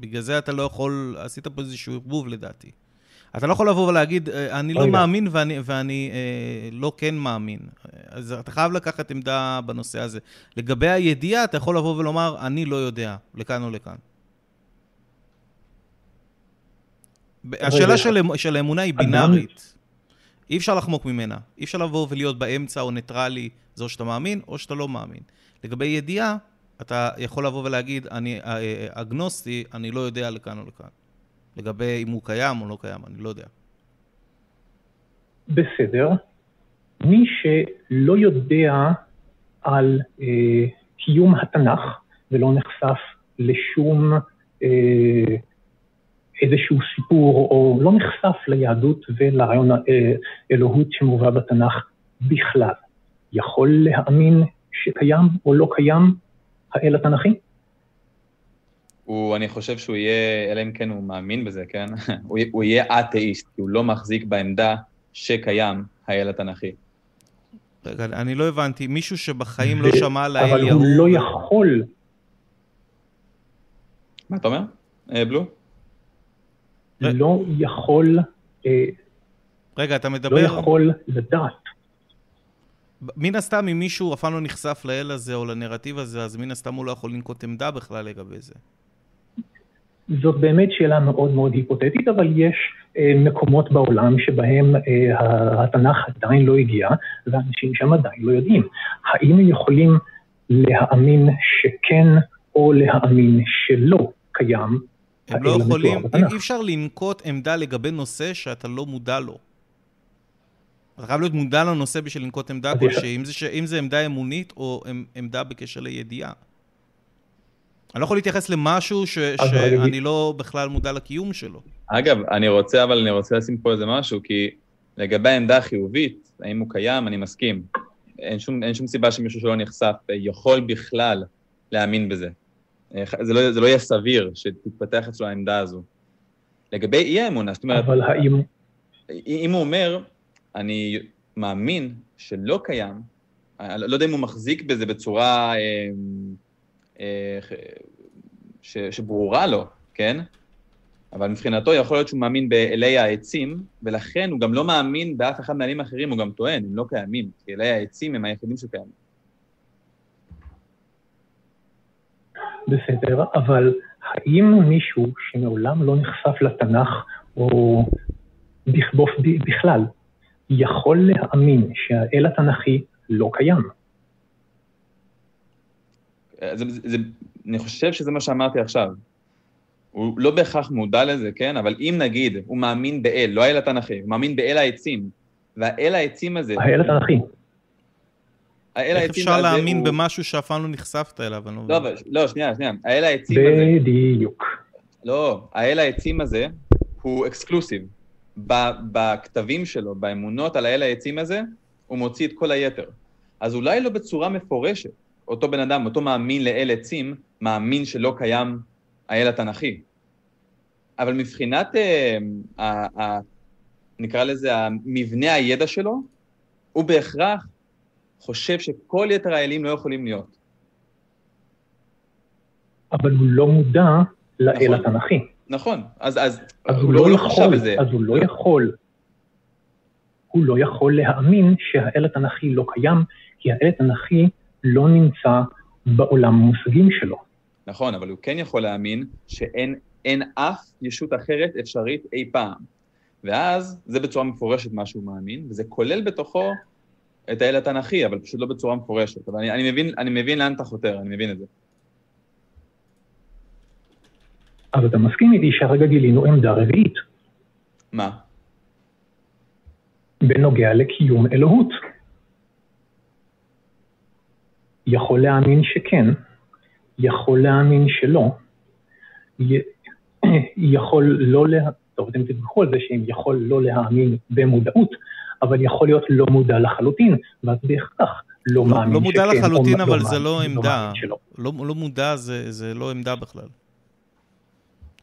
בגלל זה אתה לא יכול, עשית פה איזשהו ערבוב לדעתי. אתה לא יכול לבוא ולהגיד, אה, אני לא מאמין ואני, ואני אה, לא כן מאמין. אז אתה חייב לקחת עמדה בנושא הזה. לגבי הידיעה, אתה יכול לבוא ולומר, אני לא יודע, לכאן או לכאן. השאלה של, של האמונה היא בינארית. אי אפשר לחמוק ממנה. אי אפשר לבוא ולהיות באמצע או ניטרלי, זה או שאתה מאמין או שאתה לא מאמין. לגבי ידיעה, אתה יכול לבוא ולהגיד, אני אה, אה, אגנוסטי, אני לא יודע לכאן או לכאן. לגבי אם הוא קיים או לא קיים, אני לא יודע. בסדר. מי שלא יודע על אה, קיום התנ"ך ולא נחשף לשום אה, איזשהו סיפור, או לא נחשף ליהדות ולרעיון האלוהות שמובא בתנ"ך בכלל, יכול להאמין שקיים או לא קיים האל התנ"כי? הוא, אני חושב שהוא יהיה, אלא אם כן הוא מאמין בזה, כן? הוא, הוא יהיה אתאיסט, כי הוא לא מחזיק בעמדה שקיים האל התנ"כי. רגע, אני לא הבנתי, מישהו שבחיים לא שמע על האל יהוא... אבל הוא לא יכול. מה אתה אומר, אה, בלו? לא יכול... אה, רגע, אתה מדבר... לא יכול לדעת. מן הסתם, אם מישהו אף פעם לא נחשף לאל הזה או לנרטיב הזה, אז מן הסתם הוא לא יכול לנקוט עמדה בכלל לגבי זה. זאת באמת שאלה מאוד מאוד היפותטית, אבל יש אה, מקומות בעולם שבהם אה, התנ"ך עדיין לא הגיע, ואנשים שם עדיין לא יודעים. האם הם יכולים להאמין שכן או להאמין שלא קיים הם לא יכולים, אי אפשר לנקוט עמדה לגבי נושא שאתה לא מודע לו. אתה חייב להיות מודע לנושא בשביל לנקוט עמדה כלשהי, אם, זה עמדה אמונית או עמדה בקשר לידיעה. אני לא יכול להתייחס למשהו ש, שאני לא בכלל מודע לקיום שלו. אגב, אני רוצה, אבל אני רוצה לשים פה איזה משהו, כי לגבי העמדה החיובית, האם הוא קיים, אני מסכים. אין שום, אין שום סיבה שמישהו שלא נחשף יכול בכלל להאמין בזה. זה לא, זה לא יהיה סביר שתתפתח אצלו העמדה הזו. לגבי אי האמונה, זאת אומרת... אבל האם... אם הוא אומר, אני מאמין שלא קיים, אני לא יודע אם הוא מחזיק בזה בצורה אה, אה, ש, שברורה לו, כן? אבל מבחינתו יכול להיות שהוא מאמין באלי העצים, ולכן הוא גם לא מאמין באף אחד מהאלים האחרים, הוא גם טוען, הם לא קיימים, כי אלי העצים הם היחידים שקיימים. בסדר, אבל האם מישהו שמעולם לא נחשף לתנ"ך, או בכלל, יכול להאמין שהאל התנ"כי לא קיים? זה, זה, זה, אני חושב שזה מה שאמרתי עכשיו. הוא לא בהכרח מודע לזה, כן? אבל אם נגיד הוא מאמין באל, לא האל התנ"כי, הוא מאמין באל העצים, והאל העצים הזה... האל התנ"כי. האל העצים הזה הוא... איך אפשר להאמין במשהו שאף פעם לא נחשפת אליו? לא, לא, לא, שנייה, שנייה. האל העצים הזה... בדיוק. לא, האל העצים הזה הוא אקסקלוסיב. בכתבים שלו, באמונות על האל העצים הזה, הוא מוציא את כל היתר. אז אולי לא בצורה מפורשת, אותו בן אדם, אותו מאמין לאל עצים, מאמין שלא קיים האל התנ"כי. אבל מבחינת, אה, ה, ה, נקרא לזה, מבנה הידע שלו, הוא בהכרח חושב שכל יתר האלים לא יכולים להיות. אבל הוא לא מודע לאל נכון, התנ"כי. נכון, אז, אז, אז הוא, לא, לא יכול, בזה. אז הוא לא יכול. הוא לא יכול להאמין שהאל התנ"כי לא קיים, כי האל התנ"כי לא נמצא בעולם המושגים שלו. נכון, אבל הוא כן יכול להאמין שאין אף ישות אחרת אפשרית אי פעם. ואז זה בצורה מפורשת מה שהוא מאמין, וזה כולל בתוכו את האל התנ"כי, אבל פשוט לא בצורה מפורשת. אבל אני, אני, מבין, אני מבין לאן אתה חותר, אני מבין את זה. אבל אתה מסכים איתי שהרגע גילינו עמדה רביעית. מה? בנוגע לקיום אלוהות. יכול להאמין שכן, יכול להאמין שלא, יכול לא לה... טוב, אתם תתווכחו על זה שאם יכול לא להאמין במודעות, אבל יכול להיות לא מודע לחלוטין, ואז בהכרח לא מאמין לא מודע שכן, לחלוטין, לא אבל מאמין- זה לא עמדה. מאמין שלא. לא, לא מודע, זה, זה לא עמדה בכלל.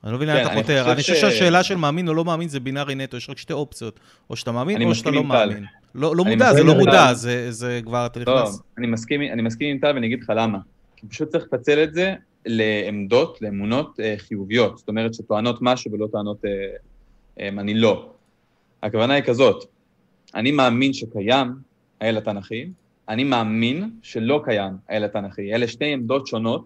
אני לא מבין כן, לאן אתה אני חותר. חושב אני חושב ש- שהשאלה של מאמין או לא מאמין זה בינארי נטו, יש רק שתי אופציות. או שאתה מאמין או שאתה לא. מאמין. לא, לא מודע, זה מסכים לא מודע. זה, זה כבר, אתה לא, נכנס. אני מסכים, אני מסכים עם טל ואני אגיד לך למה. כי פשוט צריך לפצל את זה לעמדות, לאמונות אה, חיוביות. זאת אומרת שטוענות משהו ולא טוענות אה, אה, אני לא. הכוונה היא כזאת, אני מאמין שקיים האל התנ"כי, אני מאמין שלא קיים האל התנ"כי. אלה שתי עמדות שונות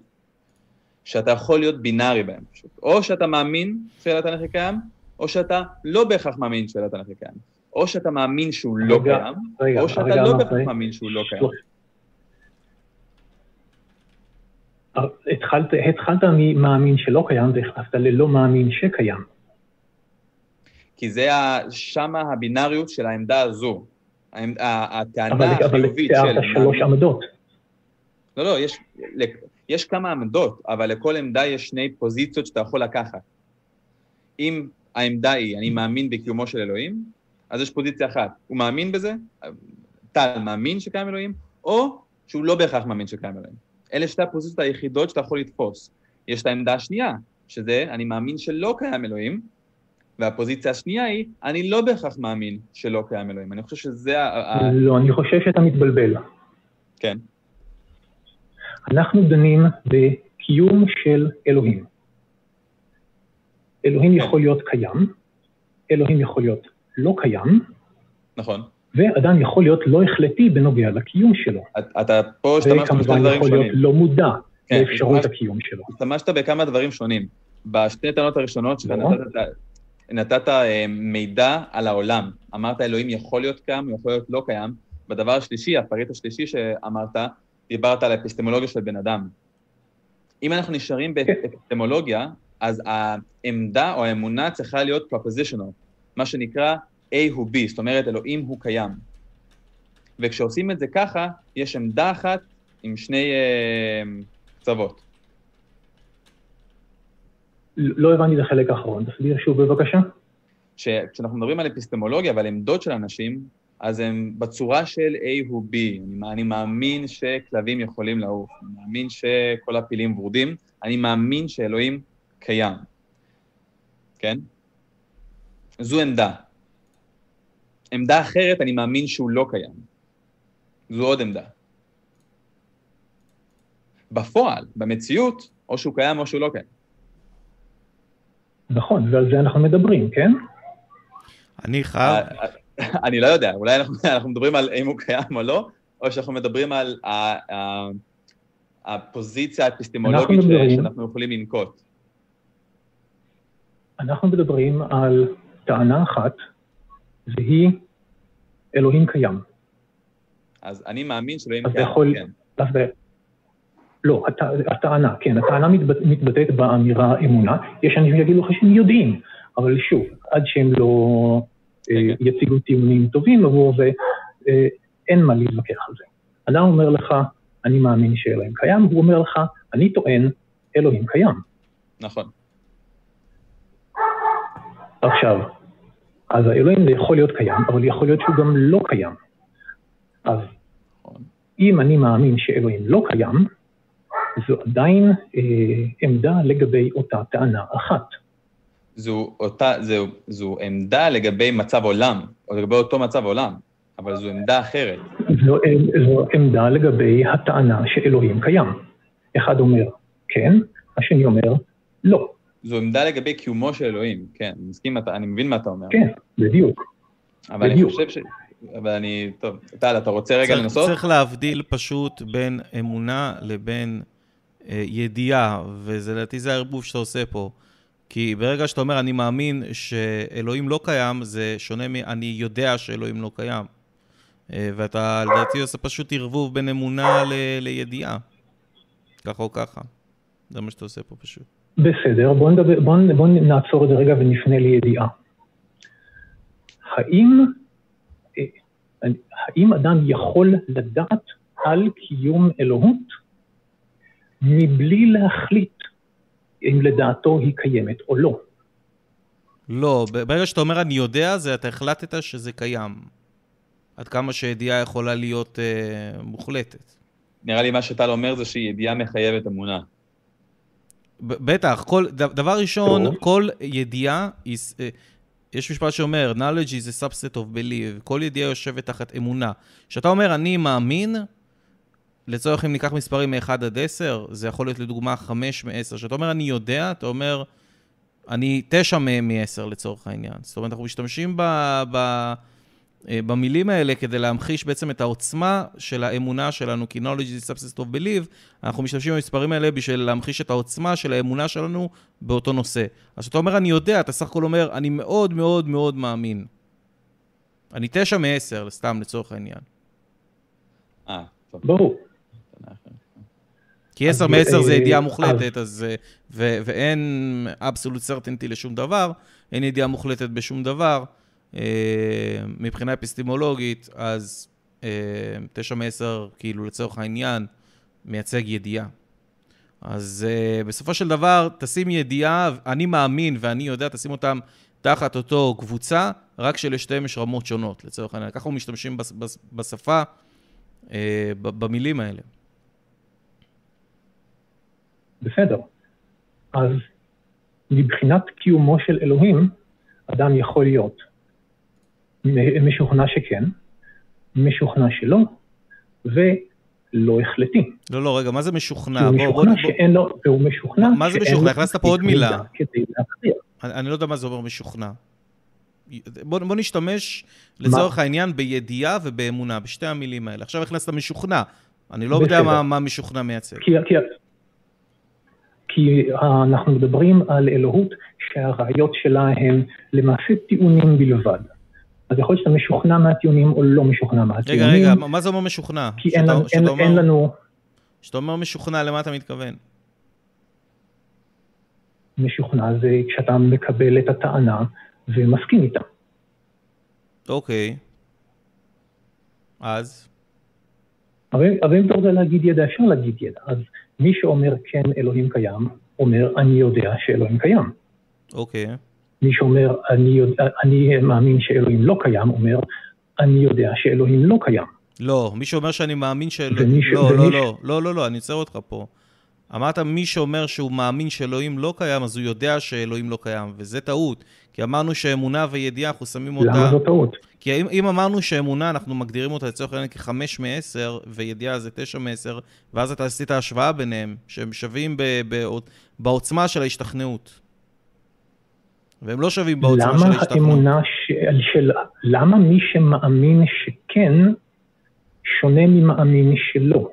שאתה יכול להיות בינארי בהן פשוט. או שאתה מאמין שהאל התנ"כי קיים, או שאתה לא בהכרח מאמין שהאל התנ"כי קיים. או שאתה מאמין שהוא לא רגע, קיים, רגע, או שאתה רגע, לא בהכרח מאמין שהוא לא קיים. התחלת, התחלת ממאמין שלא קיים והכנסת ללא מאמין שקיים. כי זה שמה הבינאריות של העמדה הזו. הטענה אבל, אבל החיובית של... תיארת שלוש עמדות. לא, לא, יש, יש כמה עמדות, אבל לכל עמדה יש שני פוזיציות שאתה יכול לקחת. אם העמדה היא, אני מאמין בקיומו של אלוהים, אז יש פוזיציה אחת. הוא מאמין בזה, טל מאמין שקיים אלוהים, או שהוא לא בהכרח מאמין שקיים אלוהים. אלה שתי הפוזיציות היחידות שאתה יכול לתפוס. יש את העמדה השנייה, שזה, אני מאמין שלא קיים אלוהים, והפוזיציה השנייה היא, אני לא בהכרח מאמין שלא קיים אלוהים. אני חושב שזה ה... לא, אני חושב שאתה מתבלבל. כן, אנחנו דנים בקיום של אלוהים. אלוהים כן. יכול להיות קיים, אלוהים יכול להיות לא קיים, נכון. ואדם יכול להיות לא החלטי בנוגע לקיום שלו. את- אתה פה השתמשת בשני וכמובן דברים יכול להיות שונים. לא מודע כן, לאפשרות הקיום שלו. השתמשת בכמה דברים שונים. בשתי טענות הראשונות שלך נכון. נתת, נתת אה, מידע על העולם. אמרת אלוהים יכול להיות קיים, יכול להיות לא קיים. בדבר השלישי, הפריט השלישי שאמרת, דיברת על האפיסטמולוגיה של בן אדם. אם אנחנו נשארים באפיסטמולוגיה, אז העמדה או האמונה צריכה להיות propositional, מה שנקרא A הוא B, זאת אומרת אלוהים הוא קיים. וכשעושים את זה ככה, יש עמדה אחת עם שני אה, קצוות. לא הבנתי את החלק האחרון, תסביר שוב בבקשה. כשאנחנו מדברים על אפיסטמולוגיה ועל עמדות של אנשים, אז הם בצורה של A הוא B. אני, אני מאמין שכלבים יכולים לעוף, אני מאמין שכל הפילים ורודים, אני מאמין שאלוהים קיים, כן? זו עמדה. עמדה אחרת, אני מאמין שהוא לא קיים. זו עוד עמדה. בפועל, במציאות, או שהוא קיים או שהוא לא קיים. נכון, ועל זה אנחנו מדברים, כן? אני חייב... אה, אני לא יודע, אולי אנחנו, אנחנו מדברים על האם הוא קיים או לא, או שאנחנו מדברים על ה- ה- הפוזיציה האפיסטמולוגית מדברים- שאנחנו יכולים לנקוט. אנחנו מדברים על טענה אחת, והיא אלוהים קיים. אז אני מאמין שאלוהים קיים, יכול- כן. אז לא, הט- הטענה, כן, הטענה מתבט- מתבטאת באמירה אמונה. יש אנשים שיגידו לך שהם יודעים, אבל שוב, עד שהם לא אה, כן, יציגו טיעונים טובים עבור זה, אה, אין מה להתווכח על זה. אדם אומר לך, אני מאמין שאלוהים קיים, הוא אומר לך, אני טוען, אלוהים קיים. נכון. עכשיו, אז האלוהים זה יכול להיות קיים, אבל יכול להיות שהוא גם לא קיים. אז נכון. אם אני מאמין שאלוהים לא קיים, זו עדיין אה, עמדה לגבי אותה טענה אחת. זו, אותה, זו, זו עמדה לגבי מצב עולם, או לגבי אותו מצב עולם, אבל זו עמדה אחרת. זו, אה, זו עמדה לגבי הטענה שאלוהים קיים. אחד אומר כן, השני אומר לא. זו עמדה לגבי קיומו של אלוהים, כן, אני מסכים, אתה- אני מבין מה אתה אומר. כן, בדיוק. אבל אני בדיוק. חושב ש... אבל אני... טוב, טל, אתה רוצה רגע צריך, לנסות? צריך להבדיל פשוט בין אמונה לבין ידיעה, וזה לדעתי זה הערבוב שאתה עושה פה. כי ברגע שאתה אומר, אני מאמין שאלוהים לא קיים, זה שונה מ"אני יודע שאלוהים לא קיים". אה, ואתה לדעתי עושה פשוט ערבוב בין אמונה ל- לידיעה. ככה או ככה. זה מה שאתה עושה פה פשוט. בסדר, בואו נדבר, בוא, בוא נעצור את זה רגע ונפנה לידיעה. האם, אה, האם אדם יכול לדעת על קיום אלוהות מבלי להחליט אם לדעתו היא קיימת או לא? לא, ברגע שאתה אומר אני יודע, זה אתה החלטת שזה קיים. עד כמה שידיעה יכולה להיות אה, מוחלטת. נראה לי מה שטל אומר זה שידיעה מחייבת אמונה. בטח, כל, דבר ראשון, טוב. כל ידיעה, is, אה, יש משפט שאומר, knowledge is a subset of belief, כל ידיעה יושבת תחת אמונה. כשאתה אומר, אני מאמין, לצורך אם ניקח מספרים מ-1 עד 10, זה יכול להיות לדוגמה 5 מ-10. כשאתה אומר, אני יודע, אתה אומר, אני 9 מ-10 לצורך העניין. זאת אומרת, אנחנו משתמשים ב... ב אה, במילים האלה כדי להמחיש בעצם את העוצמה של האמונה שלנו, כי knowledge is substance of belief, אנחנו משתמשים במספרים האלה בשביל להמחיש את העוצמה של האמונה שלנו באותו נושא. אז כשאתה אומר אני יודע, אתה סך הכל אומר, אני מאוד מאוד מאוד מאמין. אני תשע מעשר, סתם לצורך העניין. אה, טוב. ברור. כי אז, 10 מ-10 זה אה, ידיעה אז- מוחלטת, אז, אה, ואין absolute certainty לשום דבר, אין ידיעה מוחלטת בשום דבר. אה, מבחינה אפיסטימולוגית, אז 9 מ-10, כאילו לצורך העניין, מייצג ידיעה. אז בסופו של דבר, תשים ידיעה, אני מאמין ואני יודע, תשים אותם תחת אותו קבוצה, רק שלשתיהם יש רמות שונות, לצורך העניין. ככה משתמשים בשפה, במילים האלה. בסדר. אז מבחינת קיומו של אלוהים, אדם יכול להיות משוכנע שכן, משוכנע שלא, ולא החלטי. לא, לא, רגע, מה זה משוכנע? הוא בוא, בוא, משוכנע בוא, שאין לו, והוא משוכנע מה זה משוכנע? הכנסת פה עוד מילה. אני, אני לא יודע מה זה אומר משוכנע. בוא, בוא נשתמש לצורך העניין בידיעה ובאמונה, בשתי המילים האלה. עכשיו הכנסת משוכנע. אני לא יודע בסדר. מה, מה משוכנע מייצג. כי, כי, כי אנחנו מדברים על אלוהות שהראיות שלה הן למעשה טיעונים בלבד. אז יכול להיות שאתה משוכנע מהטיעונים או לא משוכנע מהטיעונים. רגע, רגע, מה זה אומר משוכנע? כי אין, שאתה- לנו, שאתה אין, אומר- אין לנו כשאתה אומר משוכנע, למה אתה מתכוון? משוכנע, זה כשאתה מקבל את הטענה ומסכים איתה. אוקיי. אז? אבל, אבל אם אתה רוצה להגיד ידע, אפשר להגיד ידע. אז מי שאומר כן, אלוהים קיים, אומר אני יודע שאלוהים קיים. אוקיי. מי שאומר אני, יודע, אני מאמין שאלוהים לא קיים, אומר אני יודע שאלוהים לא קיים. לא, מי שאומר שאני מאמין של... ומי ש- לא, לא, ומי ש- לא, לא, לא, לא, אני עוצר אותך פה. אמרת מי שאומר שהוא מאמין שאלוהים לא קיים, אז הוא יודע שאלוהים לא קיים, וזה טעות. כי אמרנו שאמונה וידיעה, אנחנו שמים אותה... למה זו טעות? כי אם, אם אמרנו שאמונה, אנחנו מגדירים אותה לצורך העניין כחמש מעשר, וידיעה זה תשע מעשר, ואז אתה עשית השוואה ביניהם, שהם שווים ב, ב, בעוצמה של ההשתכנעות. והם לא שווים בעוצמה למה של ההשתכנעות. האמונה ש... של... למה מי שמאמין שכן שונה ממאמין שלא?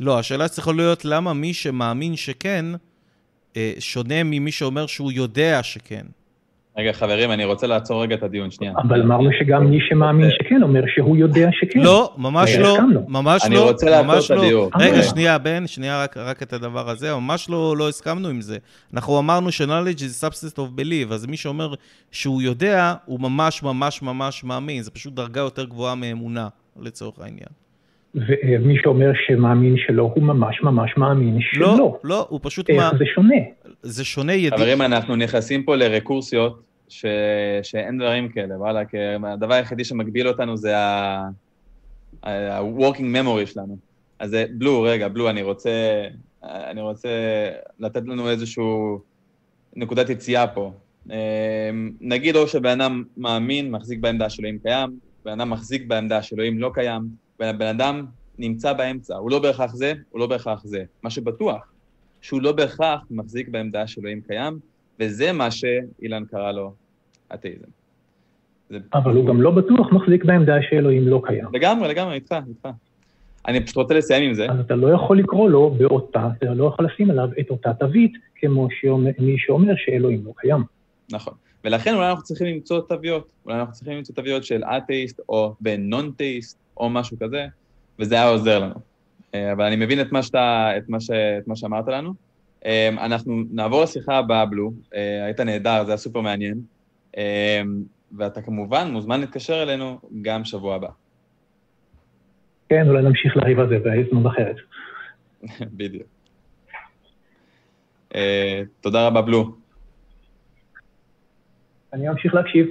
לא, השאלה שצריכה להיות למה מי שמאמין שכן, אה, שונה ממי שאומר שהוא יודע שכן. רגע, חברים, אני רוצה לעצור רגע את הדיון, שנייה. אבל אמרנו שגם מי שמאמין שכן אומר שהוא יודע שכן. לא, ממש רגע, לא. ממש אני לא, רוצה לעצור ממש את לא. הדיון. רגע, אה. שנייה, בן, שנייה, רק, רק את הדבר הזה, ממש לא, לא הסכמנו עם זה. אנחנו אמרנו ש-knowledge is substance of belief, אז מי שאומר שהוא יודע, הוא ממש ממש ממש מאמין, זה פשוט דרגה יותר גבוהה מאמונה, לצורך העניין. ומי שאומר שמאמין שלא, הוא ממש ממש מאמין שלא. לא, לא, הוא פשוט, איך מה, זה שונה? זה שונה ידיע. חברים, אנחנו נכנסים פה לרקורסיות, ש... שאין דברים כאלה, וואלה, כי הדבר היחידי שמגביל אותנו זה ה-working memory שלנו. אז זה- בלו, רגע, בלו, אני רוצה, אני רוצה לתת לנו איזשהו נקודת יציאה פה. אה, נגיד או שבן אדם מאמין, מחזיק בעמדה שאלוהים קיים, בן אדם מחזיק בעמדה שאלוהים לא קיים, בן אדם נמצא באמצע, הוא לא בהכרח זה, הוא לא בהכרח זה. מה שבטוח, שהוא לא בהכרח מחזיק בעמדה שאלוהים קיים, וזה מה שאילן קרא לו אתאיזם. זה אבל הוא גם לא בטוח מחזיק בעמדה שאלוהים לא קיים. לגמרי, לגמרי, איתך, איתך. אני פשוט רוצה לסיים עם זה. אז אתה לא יכול לקרוא לו באותה, אתה לא יכול לשים עליו את אותה תווית, כמו שאומר, מי שאומר שאלוהים לא קיים. נכון. ולכן אולי אנחנו צריכים למצוא תוויות. אולי אנחנו צריכים למצוא תוויות של אתאיסט או בנון-תאיסט או משהו כזה, וזה היה עוזר לנו. אה, אבל אני מבין את מה, שאתה, את מה, ש, את מה שאמרת לנו. אה, אנחנו נעבור לשיחה הבאה, בלו. אה, היית נהדר, זה היה סופר מעניין. ואתה כמובן מוזמן להתקשר אלינו גם שבוע הבא. כן, אולי נמשיך לריב על זה בהזדמנות אחרת. בדיוק. תודה רבה, בלו. אני אמשיך להקשיב.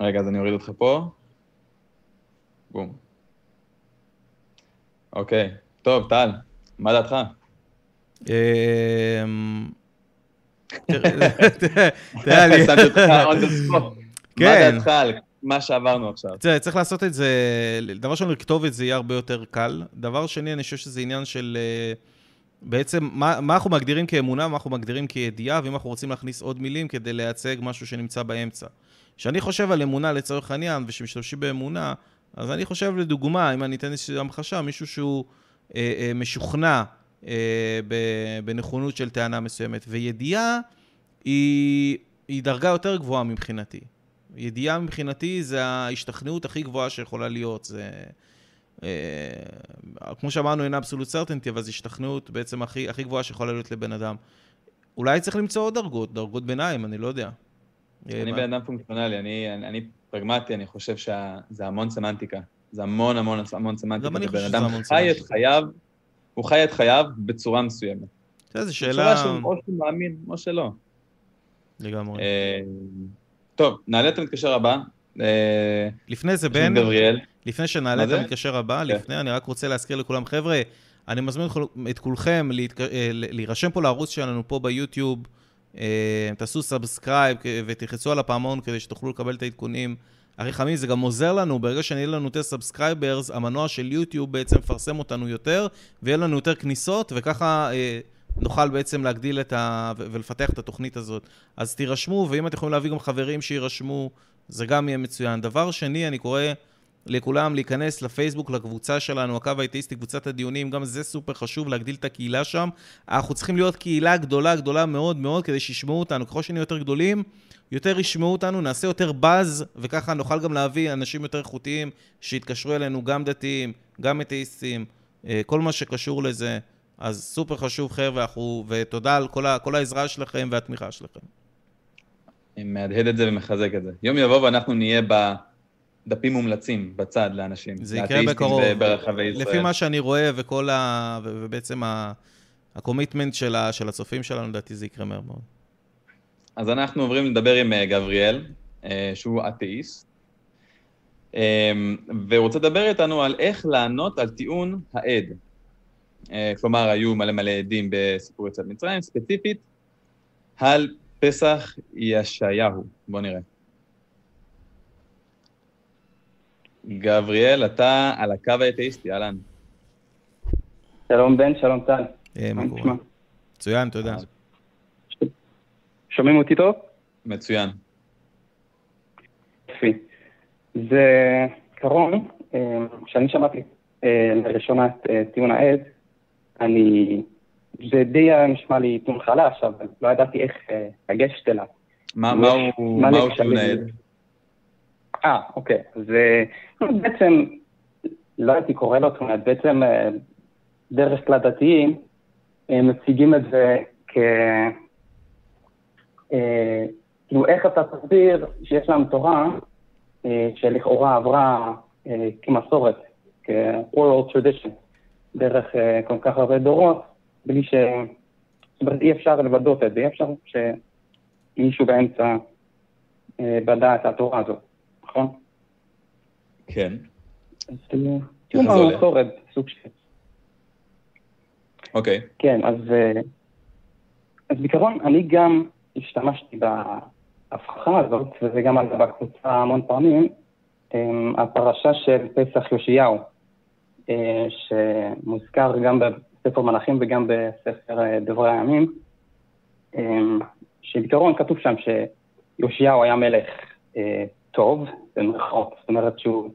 רגע, אז אני אוריד אותך פה. בום. אוקיי, טוב, טל, מה דעתך? אמ, תראה לי... שמתי אותך on the spot. מה כן. דעתך על מה שעברנו עכשיו? תראה, צריך לעשות את זה, דבר ראשון, לכתוב את זה יהיה הרבה יותר קל. דבר שני, אני חושב שזה עניין של אה, בעצם מה, מה אנחנו מגדירים כאמונה, מה אנחנו מגדירים כידיעה, ואם אנחנו רוצים להכניס עוד מילים כדי לייצג משהו שנמצא באמצע. כשאני חושב על אמונה לצורך העניין, ושמשתמשים באמונה, אז אני חושב לדוגמה, אם אני אתן איזושהי המחשה, מישהו שהוא אה, אה, משוכנע אה, בנכונות של טענה מסוימת, וידיעה היא, היא דרגה יותר גבוהה מבחינתי. ידיעה מבחינתי זה ההשתכנעות הכי גבוהה שיכולה להיות. זה, אה, כמו שאמרנו, אין אבסולוט סרטנטי, אבל זו השתכנעות בעצם הכי, הכי גבוהה שיכולה להיות לבן אדם. אולי צריך למצוא עוד דרגות, דרגות ביניים, אני לא יודע. אני בן אדם פונקציונלי, אני, אני, אני פרגמטי, אני חושב שזה המון סמנטיקה. זה המון המון המון סמנטיקה. גם אני חושב שזה המון סמנטיקה. חי את חייו, הוא חי את חייו בצורה מסוימת. זו שאלה... בצורה שהוא או שהוא מאמין או שלא. לגמרי. אה, טוב, נעלה את המתקשר הבא. אה, לפני זה, בן. לפני שנעלה את המתקשר הבא, כן. לפני, אני רק רוצה להזכיר לכולם, חבר'ה, אני מזמין את כולכם. אה, להירשם פה לערוץ שלנו פה ביוטיוב, תעשו subscribe ותלחצו על הפעמון כדי שתוכלו לקבל את העדכונים. הכי חמים, זה גם עוזר לנו, ברגע שנהיה לנו יותר subscribers, המנוע של יוטיוב בעצם מפרסם אותנו יותר, ויהיה לנו יותר כניסות, וככה אה, נוכל בעצם להגדיל את ה... ולפתח את התוכנית הזאת. אז תירשמו, ואם אתם יכולים להביא גם חברים שיירשמו, זה גם יהיה מצוין. דבר שני, אני קורא לכולם להיכנס לפייסבוק, לקבוצה שלנו, הקו האתאיסטי, קבוצת הדיונים, גם זה סופר חשוב, להגדיל את הקהילה שם. אנחנו צריכים להיות קהילה גדולה, גדולה מאוד מאוד, כדי שישמעו אותנו. ככל שנהיה יותר גדולים, יותר ישמעו אותנו, נעשה יותר באז, וככה נוכל גם להביא אנשים יותר איכותיים שיתקשרו אלינו, גם דתיים, גם אתאיסטים, אה, כל מה שקשור לזה. אז סופר חשוב, חבר'ה, ותודה על כל, ה, כל העזרה שלכם והתמיכה שלכם. אני מהדהד את זה ומחזק את זה. יום יבוא ואנחנו נהיה בדפים מומלצים בצד לאנשים. זה יקרה בקרוב. ברחבי ישראל. לפי מה שאני רואה וכל ה... ובעצם הקומיטמנט של, של הצופים שלנו, לדעתי זה יקרה מהר מאוד. אז אנחנו עוברים לדבר עם אה, גבריאל, אה, שהוא אתאיסט, אה, והוא רוצה לדבר איתנו על איך לענות על טיעון העד. כלומר, היו מלא מלא עדים בסיפור יצאת מצרים, ספציפית על פסח ישעיהו. בואו נראה. גבריאל, אתה על הקו האתאיסטי, אהלן. שלום בן, שלום טל. מה קורה? מצוין, תודה. שומעים אותי טוב? מצוין. יפי. זה עיקרון, אה, כשאני שמעתי אה, לראשונה את אה, טיעון העד, אני... זה די נשמע לי טיעון חלש, אבל לא ידעתי איך לגשת אליו. מה הוא טיעון העד? אה, אוקיי. אז בעצם, לא הייתי קורא לו טיעון העד, בעצם דרך כלל דתיים מציגים את זה כ... אה, כאילו, איך אתה תסביר שיש לנו תורה אה, שלכאורה עברה אה, כמסורת, כ-oral tradition, דרך כל כך הרבה דורות, בלי ש... זאת אומרת, אי אפשר לבדות את זה, אי אפשר שמישהו באמצע בדע את התורה הזאת, נכון? כן. אז כאילו מסורת, סוג של... אוקיי. כן, אז, אז בעיקרון, אני גם השתמשתי בהבחנה הזאת, וזה גם עלה בקבוצה המון פעמים, אמ, הפרשה של פסח יאשיהו, אה, שמוזכר גם בספר מלאכים וגם בספר אה, דברי הימים, אמ, שבעיקרון כתוב שם שיאשיהו היה מלך אה, טוב, במרכאות, זאת אומרת שהוא,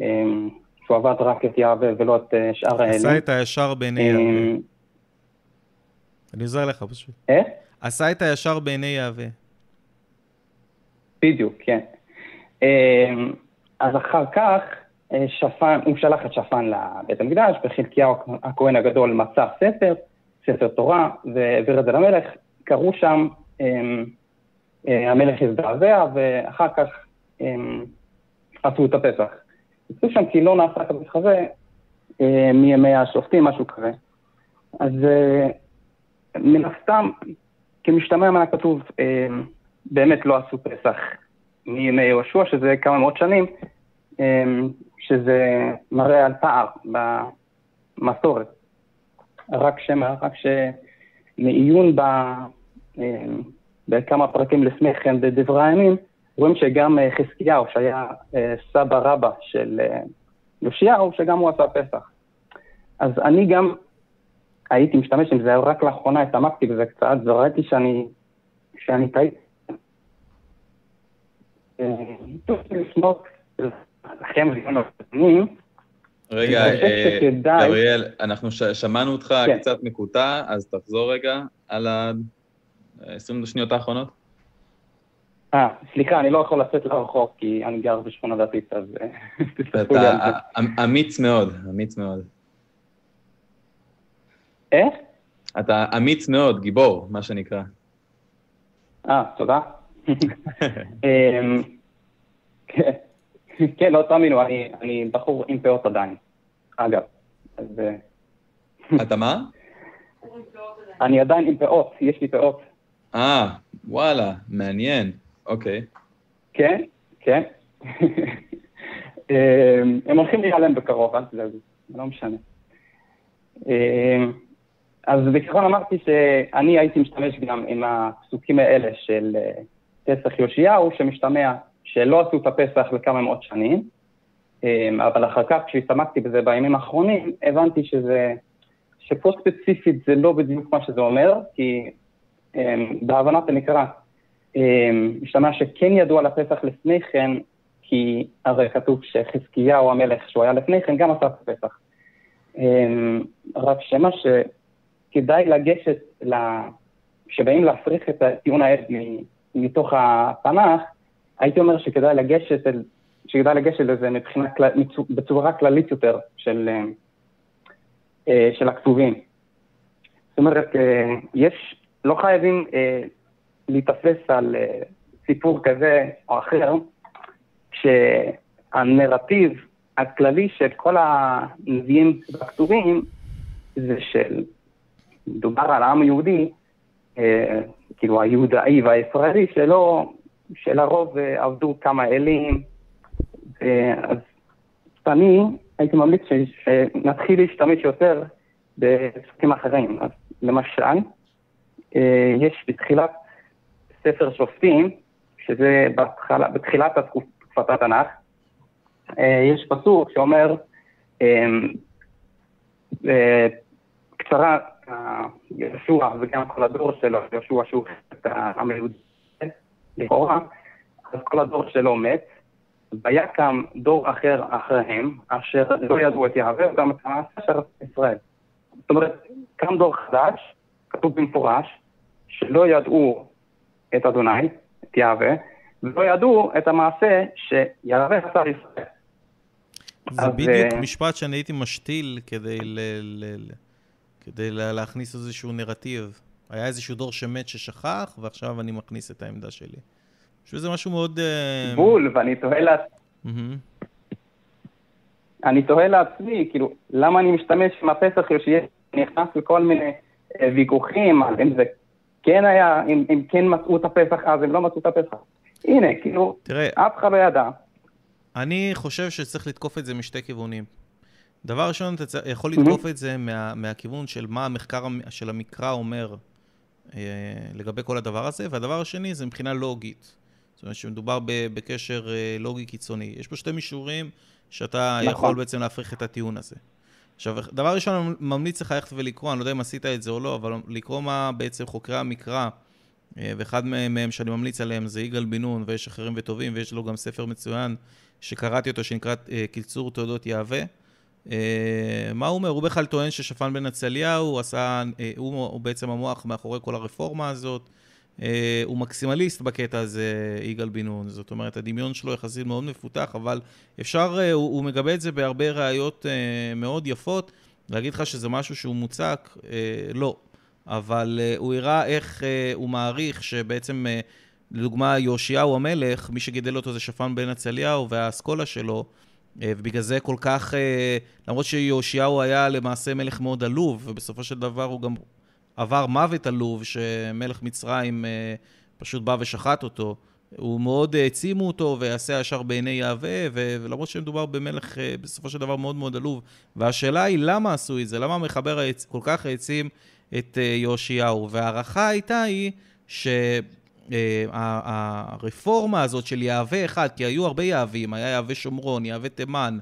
אמ, שהוא עבד רק את יהווה ולא את שאר האלה. עשה את הישר בעיני יהווה. אני עוזר לך פשוט. איך? עשה את הישר בעיני יהווה. בדיוק, כן. אמ, אז אחר כך אה, שפן, הוא שלח את שפן לבית המקדש, וחלקיהו הכהן הגדול מצא ספר, ספר תורה, והעביר את זה למלך. קראו שם, אמ, אה, המלך הזדעזע, ואחר כך אמ, עשו את הפסח. עשו שם כי לא נעשה כזה כזה אה, מימי השופטים, משהו כזה. אז מן הסתם, כמשתמע מה כתוב, אה, באמת לא עשו פסח מימי יהושע, שזה כמה מאות שנים, שזה מראה על פער במסורת. רק שמה, רק שמעיון ב... בכמה פרקים לפני כן בדברי הימים, רואים שגם חזקיהו, שהיה סבא רבא של יאשיהו, שגם הוא עשה פסח. אז אני גם הייתי משתמש עם זה, רק לאחרונה התעמקתי בזה קצת, וראיתי שאני, שאני טעיתי. רגע, אה, גבריאל, אנחנו שמענו אותך כן. קצת מקוטע, אז תחזור רגע על ה-20 שניות האחרונות. אה, סליחה, אני לא יכול לצאת לרחוק, כי אני גר בשכונה דתית, אז אה, תסתכלו לי על זה. אתה אמיץ מאוד, אמיץ מאוד. איך? אתה אמיץ מאוד, גיבור, מה שנקרא. אה, תודה. אמ, כן, כן, לא תאמינו, אני בחור עם פאות עדיין, אגב. אה, אתה מה? אני עדיין עם פאות, יש לי פאות. אה, וואלה, מעניין, אוקיי. כן, כן. אמ, הם הולכים להיעלם בקרוב, אל תדאגו, לא משנה. אמ, אז בעיקרון אמרתי שאני הייתי משתמש גם עם הפסוקים האלה של אה, פסח יאשיהו, שמשתמע שלא עשו את הפסח לכמה מאות שנים, אמ, אבל אחר כך כשהסתמקתי בזה בימים האחרונים, הבנתי שזה, שפה ספציפית זה לא בדיוק מה שזה אומר, כי בהבנת הנקרא, משתמע שכן ידעו על הפסח לפני כן, כי הרי כתוב שחזקיהו המלך, שהוא היה לפני כן, גם עשה את הפסח. רק שמה שכדאי לגשת, כשבאים להפריך את הטיעון העד מתוך התנ"ך, הייתי אומר שכדאי לגשת, אל, שכדאי לגשת לזה מבחינה, בצורה כללית יותר של, אה, של הכתובים. זאת אומרת, אה, יש, לא חייבים אה, להיתפס על סיפור כזה או אחר, כשהנרטיב הכללי של כל הנביאים בכתובים זה של, מדובר על העם היהודי, כאילו היהודאי והישראלי, שלא שלרוב אה, עבדו כמה אלים, אז אני הייתי ממליץ שנתחיל להשתמש יותר בפסוקים אחרים. אז למשל, אה, יש בתחילת ספר שופטים, שזה בתחילה, בתחילת תקופת התנ"ך, אה, יש פסוק שאומר, קצרה, יהושע וגם כל הדור שלו, יהושע שהוא את העם היהודי לכאורה, אז כל הדור שלו מת, ויקם דור אחר אחריהם, אשר לא ידעו את יהווה וגם את המעשה של ישראל. זאת אומרת, קם דור חדש, כתוב במפורש, שלא ידעו את אדוני, את יהווה, ולא ידעו את המעשה שיהווה עשה ישראל. זה בדיוק uh, משפט שאני הייתי משתיל כדי, ל, ל, ל, כדי להכניס איזשהו נרטיב. היה איזשהו דור שמת ששכח, ועכשיו אני מכניס את העמדה שלי. חושב שזה משהו מאוד... אה, בול, ואני תוהה לעצמי... אני תוהה לעצמי, כאילו, למה אני משתמש עם הפסח שיש, נכנס לכל מיני אה, ויכוחים, על אם זה כן היה, אם, אם כן מצאו את הפסח אז, אם לא מצאו את הפסח. הנה, כאילו, תראה, אף אחד לא ידע. אני חושב שצריך לתקוף את זה משתי כיוונים. דבר ראשון, אתה יכול לתקוף mm-hmm. את זה מה, מהכיוון של מה המחקר של המקרא אומר אה, לגבי כל הדבר הזה, והדבר השני זה מבחינה לוגית. זאת אומרת שמדובר בקשר אה, לוגי קיצוני. יש פה שתי מישורים שאתה נכון. יכול בעצם להפריך את הטיעון הזה. עכשיו, דבר ראשון, אני ממליץ לך ללכת ולקרוא, אני לא יודע אם עשית את זה או לא, אבל לקרוא מה בעצם חוקרי המקרא, אה, ואחד מהם שאני ממליץ עליהם זה יגאל בן נון, ויש אחרים וטובים, ויש לו גם ספר מצוין שקראתי אותו, שנקרא קיצור תעודות יהווה. אה, מה הוא אומר? הוא בכלל טוען ששפן בן עצליהו, הוא עשה, אה, הוא, הוא בעצם המוח מאחורי כל הרפורמה הזאת. אה, הוא מקסימליסט בקטע הזה, יגאל בן נון. זאת אומרת, הדמיון שלו יחסית מאוד מפותח, אבל אפשר, הוא, הוא מגבה את זה בהרבה ראיות מאוד יפות. להגיד לך שזה משהו שהוא מוצק? לא. אבל הוא הראה איך הוא מעריך שבעצם, לדוגמה, יאשיהו המלך, מי שגידל אותו זה שפן בן עצליהו והאסכולה שלו, אה, ובגלל זה כל כך, אה, למרות שיאשיהו היה למעשה מלך מאוד עלוב, ובסופו של דבר הוא גם עבר מוות עלוב, שמלך מצרים אה, פשוט בא ושחט אותו, הוא מאוד העצימו אותו, ויעשה ישר בעיני יהווה, ולמרות שמדובר במלך בסופו של דבר מאוד מאוד עלוב. והשאלה היא, למה עשו את זה? למה המחבר כל כך העצים את יאשיהו? וההערכה הייתה היא ש... הרפורמה הזאת של יהווה אחד, כי היו הרבה יהבים, היה יהווה שומרון, יהווה תימן,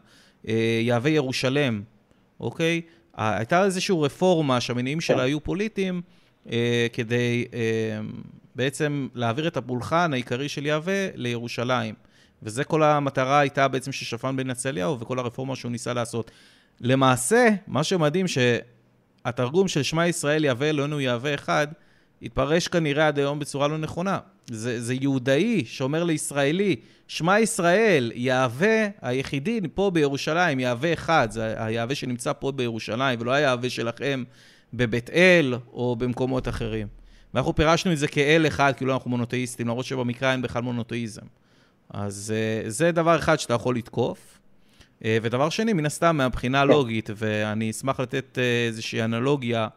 יהווה ירושלם, אוקיי? הייתה איזושהי רפורמה שהמניעים שלה כן. היו פוליטיים, אה, כדי אה, בעצם להעביר את הפולחן העיקרי של יהווה לירושלים. וזה כל המטרה הייתה בעצם של שפן בן נצליהו וכל הרפורמה שהוא ניסה לעשות. למעשה, מה שמדהים שהתרגום של שמע ישראל יהווה אלוהינו יהווה אחד, התפרש כנראה עד היום בצורה לא נכונה. זה, זה יהודאי שאומר לישראלי, שמע ישראל, יהווה היחידי פה בירושלים, יהווה אחד, זה היהווה שנמצא פה בירושלים, ולא היהווה שלכם בבית אל או במקומות אחרים. ואנחנו פירשנו את זה כאל אחד, כאילו אנחנו מונותאיסטים, למרות שבמקרא אין בכלל מונותאיזם. אז אה, זה דבר אחד שאתה יכול לתקוף. אה, ודבר שני, מן הסתם, מהבחינה הלוגית, ואני אשמח לתת אה, איזושהי אנלוגיה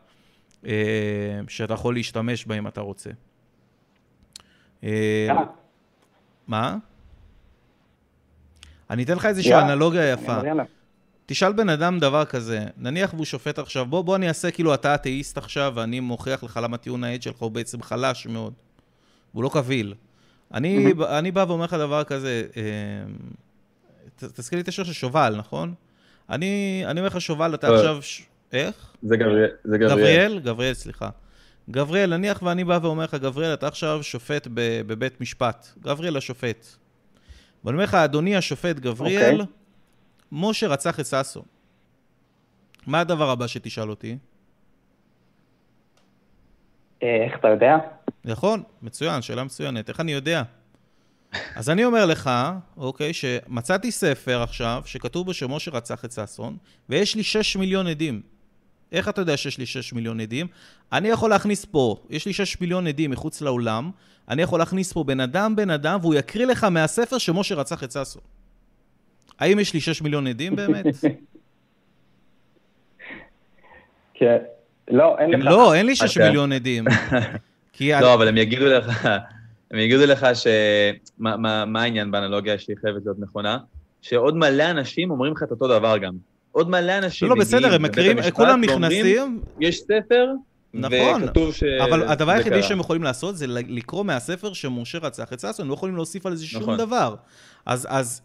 שאתה יכול להשתמש בה אם אתה רוצה. מה? אני אתן לך איזושהי אנלוגיה יפה. תשאל בן אדם דבר כזה, נניח והוא שופט עכשיו, בוא, בוא אני אעשה כאילו אתה אתאיסט עכשיו ואני מוכיח לך למה טיעון העד שלך הוא בעצם חלש מאוד. הוא לא קביל. אני, אני בא ואומר לך דבר כזה, אה, תזכיר לי את השיר של שובל, נכון? אני, אני אומר לך שובל, אתה עכשיו... ש... איך? זה גבריאל. זה גבריאל. גבריאל, גבריאל, סליחה. גבריאל, נניח ואני בא ואומר לך, גבריאל, אתה עכשיו שופט בבית משפט. גבריאל השופט. ואני אומר לך, אדוני השופט גבריאל, okay. אוקיי. משה רצח את ששו. מה הדבר הבא שתשאל אותי? אה, איך אתה יודע? נכון, מצוין, שאלה מצוינת. איך אני יודע? אז אני אומר לך, אוקיי, שמצאתי ספר עכשיו, שכתוב בו שמשה רצח את ששון, ויש לי 6 מיליון עדים. איך אתה יודע שיש לי 6 מיליון עדים? אני יכול להכניס פה, יש לי 6 מיליון עדים מחוץ לאולם, אני יכול להכניס פה בן אדם, בן אדם, והוא יקריא לך מהספר שמשה רצח את ששון. האם יש לי 6 מיליון עדים באמת? כן. לא, אין לך. לא, אין לי 6 מיליון עדים. לא, אבל הם יגידו לך, הם יגידו לך ש... מה העניין באנלוגיה שהיא חייבת להיות נכונה? שעוד מלא אנשים אומרים לך את אותו דבר גם. עוד מלא אנשים לא, בסדר, הם מקריאים, כולם נכנסים. יש ספר, נכון, ש... אבל הדבר היחידי שהם יכולים לעשות זה לקרוא מהספר שמשה רצח את ששון, הם לא יכולים להוסיף על זה שום נכון. דבר. אז, אז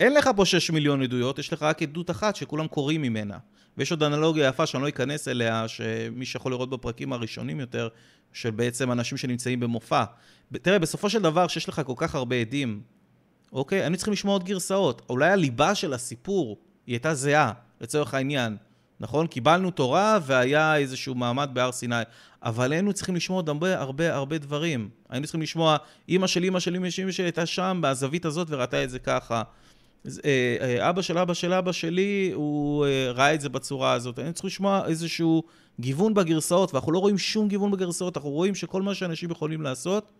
אין לך פה 6 מיליון עדויות, יש לך רק עדות אחת שכולם קוראים ממנה. ויש עוד אנלוגיה יפה שאני לא אכנס אליה, שמי שיכול לראות בפרקים הראשונים יותר, של בעצם אנשים שנמצאים במופע. תראה, בסופו של דבר, שיש לך כל כך הרבה עדים, אוקיי? היינו צריכים לשמוע עוד גרסאות. אולי הליבה של הסיפור היא הייתה זהה, לצורך העניין. נכון? קיבלנו תורה והיה איזשהו מעמד בהר סיני. אבל היינו צריכים לשמוע עוד הרבה הרבה הרבה דברים. היינו צריכים לשמוע, אימא של אימא של אימא של אימא שלי הייתה שם, בזווית הזאת, וראתה את זה ככה. אה, אה, אבא של אבא של אבא שלי, הוא אה, ראה את זה בצורה הזאת. אני צריך לשמוע איזשהו גיוון בגרסאות, ואנחנו לא רואים שום גיוון בגרסאות, אנחנו רואים שכל מה שאנשים יכולים לעשות,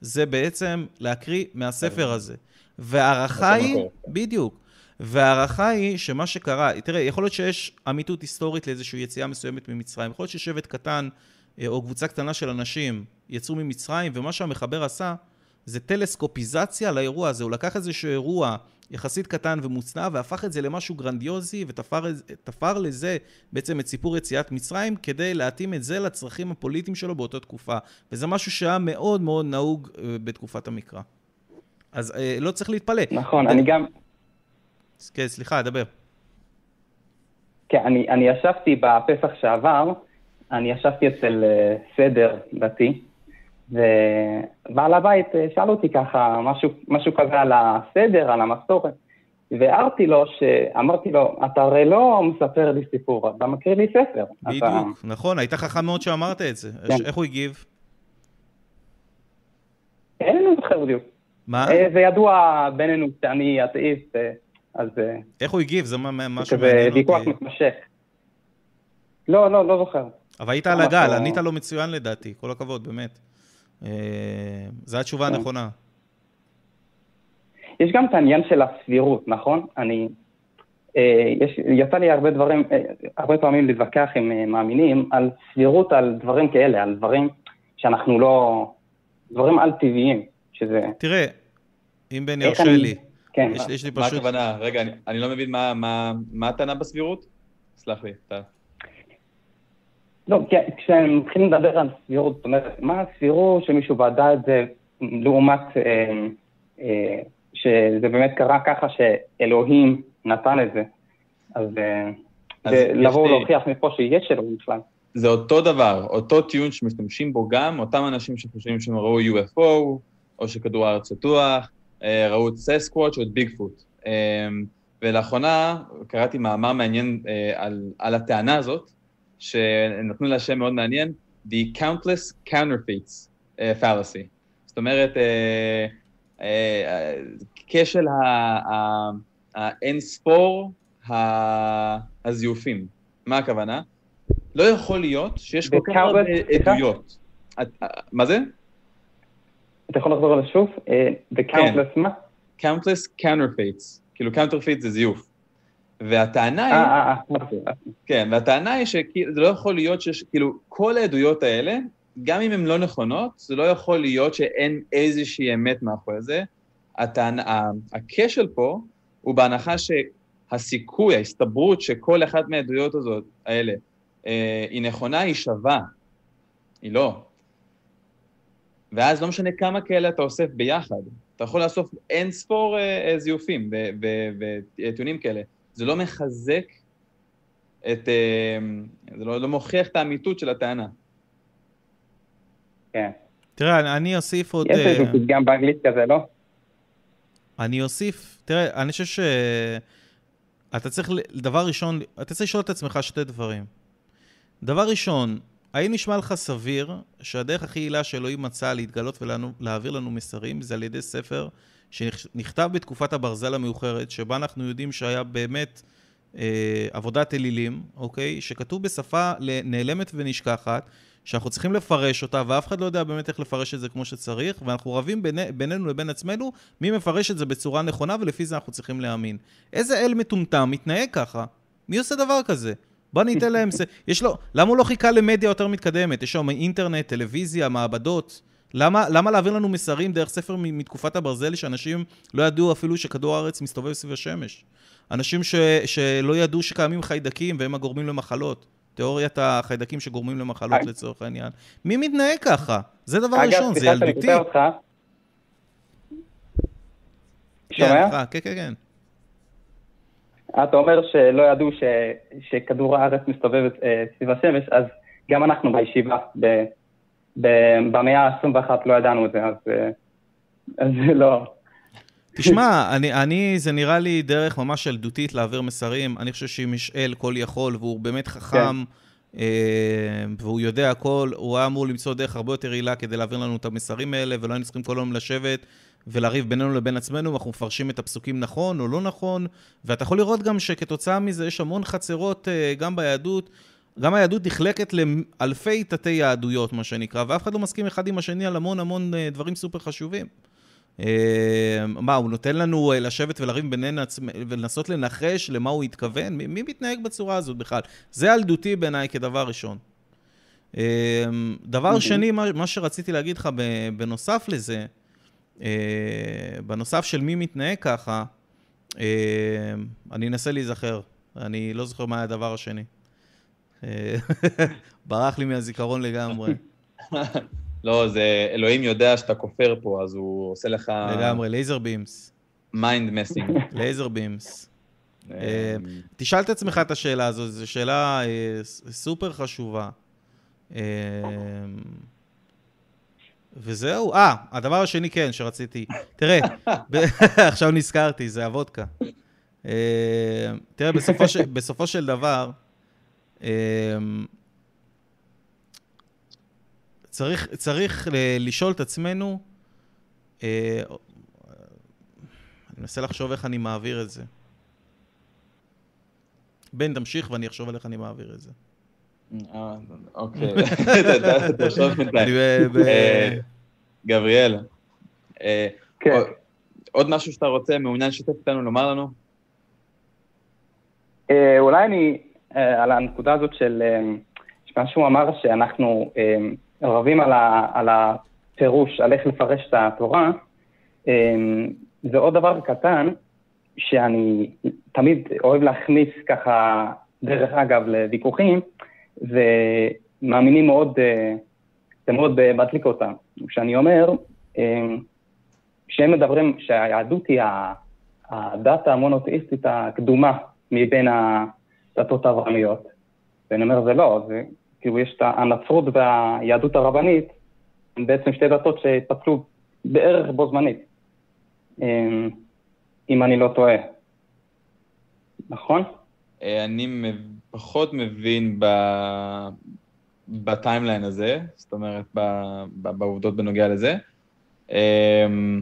זה בעצם להקריא מהספר הזה. וההערכה היא, בדיוק, וההערכה היא שמה שקרה, תראה, יכול להיות שיש אמיתות היסטורית לאיזושהי יציאה מסוימת ממצרים, יכול להיות ששבט קטן או קבוצה קטנה של אנשים יצאו ממצרים, ומה שהמחבר עשה זה טלסקופיזציה לאירוע הזה, הוא לקח איזשהו אירוע יחסית קטן ומוצנע, והפך את זה למשהו גרנדיוזי, ותפר לזה בעצם את סיפור יציאת מצרים, כדי להתאים את זה לצרכים הפוליטיים שלו באותה תקופה. וזה משהו שהיה מאוד מאוד נהוג אה, בתקופת המקרא. אז אה, לא צריך להתפלא. נכון, אני גם... כן, סליחה, דבר. כן, אני, אני ישבתי בפסח שעבר, אני ישבתי אצל אה, סדר דתי, ובעל הבית אה, שאל אותי ככה, משהו, משהו כזה על הסדר, על המסורת, והערתי לו, שאמרתי לו, אתה הרי לא מספר לי סיפור, אתה מקריא לי ספר. בדיוק, אתה... נכון, היית חכם מאוד שאמרת את זה. כן. איך הוא הגיב? אין לנו זוכר בדיוק. מה? אה, זה ידוע בינינו שאני אתאיסט, אז... איך הוא הגיב? זה משהו מעניין אותי. ויכוח מתמשך. לא, לא, לא זוכר. אבל היית על הגל, ענית לו מצוין לדעתי, כל הכבוד, באמת. אה, זו התשובה כן. הנכונה. יש גם את העניין של הסבירות, נכון? אני... אה, יש, יצא לי הרבה דברים, אה, הרבה פעמים להתווכח עם מאמינים על סבירות על דברים כאלה, על דברים שאנחנו לא... דברים על-טבעיים, שזה... תראה, אם בן ירשה אני- לי, כן, יש לי- יש לי מה פשוט... הכוונה? רגע, אני- אני לא מבין מה- מה מה הטענה בסבירות? סלח לי, אתה... לא, כי כשמתחילים לדבר על סבירות, זאת אומרת, מה הסבירות שמישהו ועדה את זה לעומת אה, אה, שזה באמת קרה ככה שאלוהים נתן את זה. אז, אה, אז יש ולבוא לי- מפה שיש אלוהים בכלל. זה אותו דבר, אותו טיעון שמשתמשים בו גם אותם אנשים שחושבים שהם ראו UFO, או שכדור הארץ שטוח, אה, ראו את ססקוואץ' או את ביגפוט. אה, ולאחרונה קראתי מאמר מעניין אה, על, על הטענה הזאת, שנתנו לה שם מאוד מעניין, The Countless Counterfeits אה, Fallacy. זאת אומרת, אה, אה, כשל האין ספור הזיופים. מה הכוונה? לא יכול להיות שיש כל כך הרבה? עדויות. מה זה? אתה יכול לחזור על זה שוב? אה, The countless מה? countless counterfeits. כאילו counterfeit זה זיוף. והטענה היא, אה, אה, אמרתי, אה, כן, והטענה היא שזה לא יכול להיות שיש, כאילו, כל העדויות האלה, גם אם הן לא נכונות, זה לא יכול להיות שאין איזושהי אמת מאחורי זה. הטענה, הכשל פה הוא בהנחה שהסיכוי, ההסתברות שכל אחת מהעדויות הזאת, האלה, אה, היא נכונה, היא שווה. היא לא. ואז לא משנה כמה כאלה אתה אוסף ביחד, אתה יכול לאסוף אין ספור אה, אה, זיופים וטיעונים כאלה. זה לא מחזק את... אה, זה לא, לא מוכיח את האמיתות של הטענה. כן. תראה, אני- אני אוסיף עוד... יש אה, איזה פתגם באנגלית כזה, לא? אני אוסיף, תראה, אני חושב ש... אתה צריך, דבר ראשון, אתה צריך לשאול את עצמך שתי דברים. דבר ראשון, האם נשמע לך סביר שהדרך הכי יעילה שאלוהים מצא להתגלות ולהעביר לנו מסרים זה על ידי ספר שנכתב בתקופת הברזל המאוחרת, שבה אנחנו יודעים שהיה באמת אה, עבודת אלילים, אוקיי? שכתוב בשפה נעלמת ונשכחת, שאנחנו צריכים לפרש אותה, ואף אחד לא יודע באמת איך לפרש את זה כמו שצריך, ואנחנו רבים בין, בינינו לבין עצמנו מי מפרש את זה בצורה נכונה, ולפי זה אנחנו צריכים להאמין. איזה אל מטומטם מתנהג ככה? מי עושה דבר כזה? בוא ניתן להם... יש לו... למה הוא לא חיכה למדיה יותר מתקדמת? יש שם אינטרנט, טלוויזיה, מעבדות. למה, למה להעביר לנו מסרים דרך ספר מתקופת הברזל שאנשים לא ידעו אפילו שכדור הארץ מסתובב סביב השמש? אנשים ש, שלא ידעו שקיימים חיידקים והם הגורמים למחלות. תיאוריית החיידקים שגורמים למחלות אג- לצורך העניין. מי מתנהג ככה? זה דבר אגב, ראשון, זה סליחה שאני ילדותי. קוטע אותך. כן, שומע? סליחה, כן, כן, כן. אתה אומר שלא ידעו ש, שכדור הארץ מסתובב אה, סביב השמש, אז גם אנחנו בישיבה, ב, ב, במאה ה-21 לא ידענו את זה, אז, אה, אז זה לא... תשמע, אני, אני, זה נראה לי דרך ממש ילדותית להעביר מסרים. אני חושב שאם יש אל כל יכול, והוא באמת חכם, אה, והוא יודע הכל, הוא היה אמור למצוא דרך הרבה יותר יעילה כדי להעביר לנו את המסרים האלה, ולא היינו צריכים כל היום לשבת ולריב בינינו לבין עצמנו, אנחנו מפרשים את הפסוקים נכון או לא נכון, ואתה יכול לראות גם שכתוצאה מזה יש המון חצרות אה, גם ביהדות. גם היהדות נחלקת לאלפי תתי יהדויות, מה שנקרא, ואף אחד לא מסכים אחד עם השני על המון המון אה, דברים סופר חשובים. אה, מה, הוא נותן לנו אה, לשבת ולריב בינינו עצמ- ולנסות לנחש למה הוא התכוון? מי, מי מתנהג בצורה הזאת בכלל? זה ילדותי בעיניי כדבר ראשון. אה, דבר שני, מה, מה שרציתי להגיד לך בנוסף לזה, בנוסף של מי מתנהג ככה, אני אנסה להיזכר. אני לא זוכר מה היה הדבר השני. ברח לי מהזיכרון לגמרי. לא, זה אלוהים יודע שאתה כופר פה, אז הוא עושה לך לגמרי, laser beams. Mind messing. Laser beams. אה, תשאל את עצמך את השאלה הזו, זו שאלה אה, סופר חשובה. אה, וזהו, אה, הדבר השני כן, שרציתי. תראה, עכשיו נזכרתי, זה הוודקה. אה, תראה, בסופו, ש... בסופו של דבר, צריך, צריך ל- לשאול את עצמנו, אה, אני מנסה לחשוב איך אני מעביר את זה. בן, תמשיך ואני אחשוב על איך אני מעביר את זה. אה, אוקיי, תחשוב בינתיים. אה, גבריאל, אה, כן. עוד- משהו שאתה רוצה, מעוניין לשתף איתנו, לומר לנו? אה, אולי אני, אה, על הנקודה הזאת של, אה, מה שהוא אמר שאנחנו אה, רבים על, ה, על הפירוש, על איך לפרש את התורה, אמ, זה עוד דבר קטן, שאני תמיד אוהב להכניס ככה, דרך אגב, לוויכוחים, ומאמינים מאוד, אה, זה מאוד מדליק אותם. כשאני אומר, אמ, כשהם מדברים שהיהדות היא הדת המונותאיסטית הקדומה מבין הדתות האברהמיות, ואני אומר, זה לא, זה כאילו יש את הנצרות והיהדות הרבנית, הן בעצם שתי דתות שהתפצלו בערך בו זמנית, אמ, אם אני לא טועה. נכון? אה, אני פחות מבין ב... בטיימליין הזה, זאת אומרת, ב... בעובדות בנוגע לזה. אמ,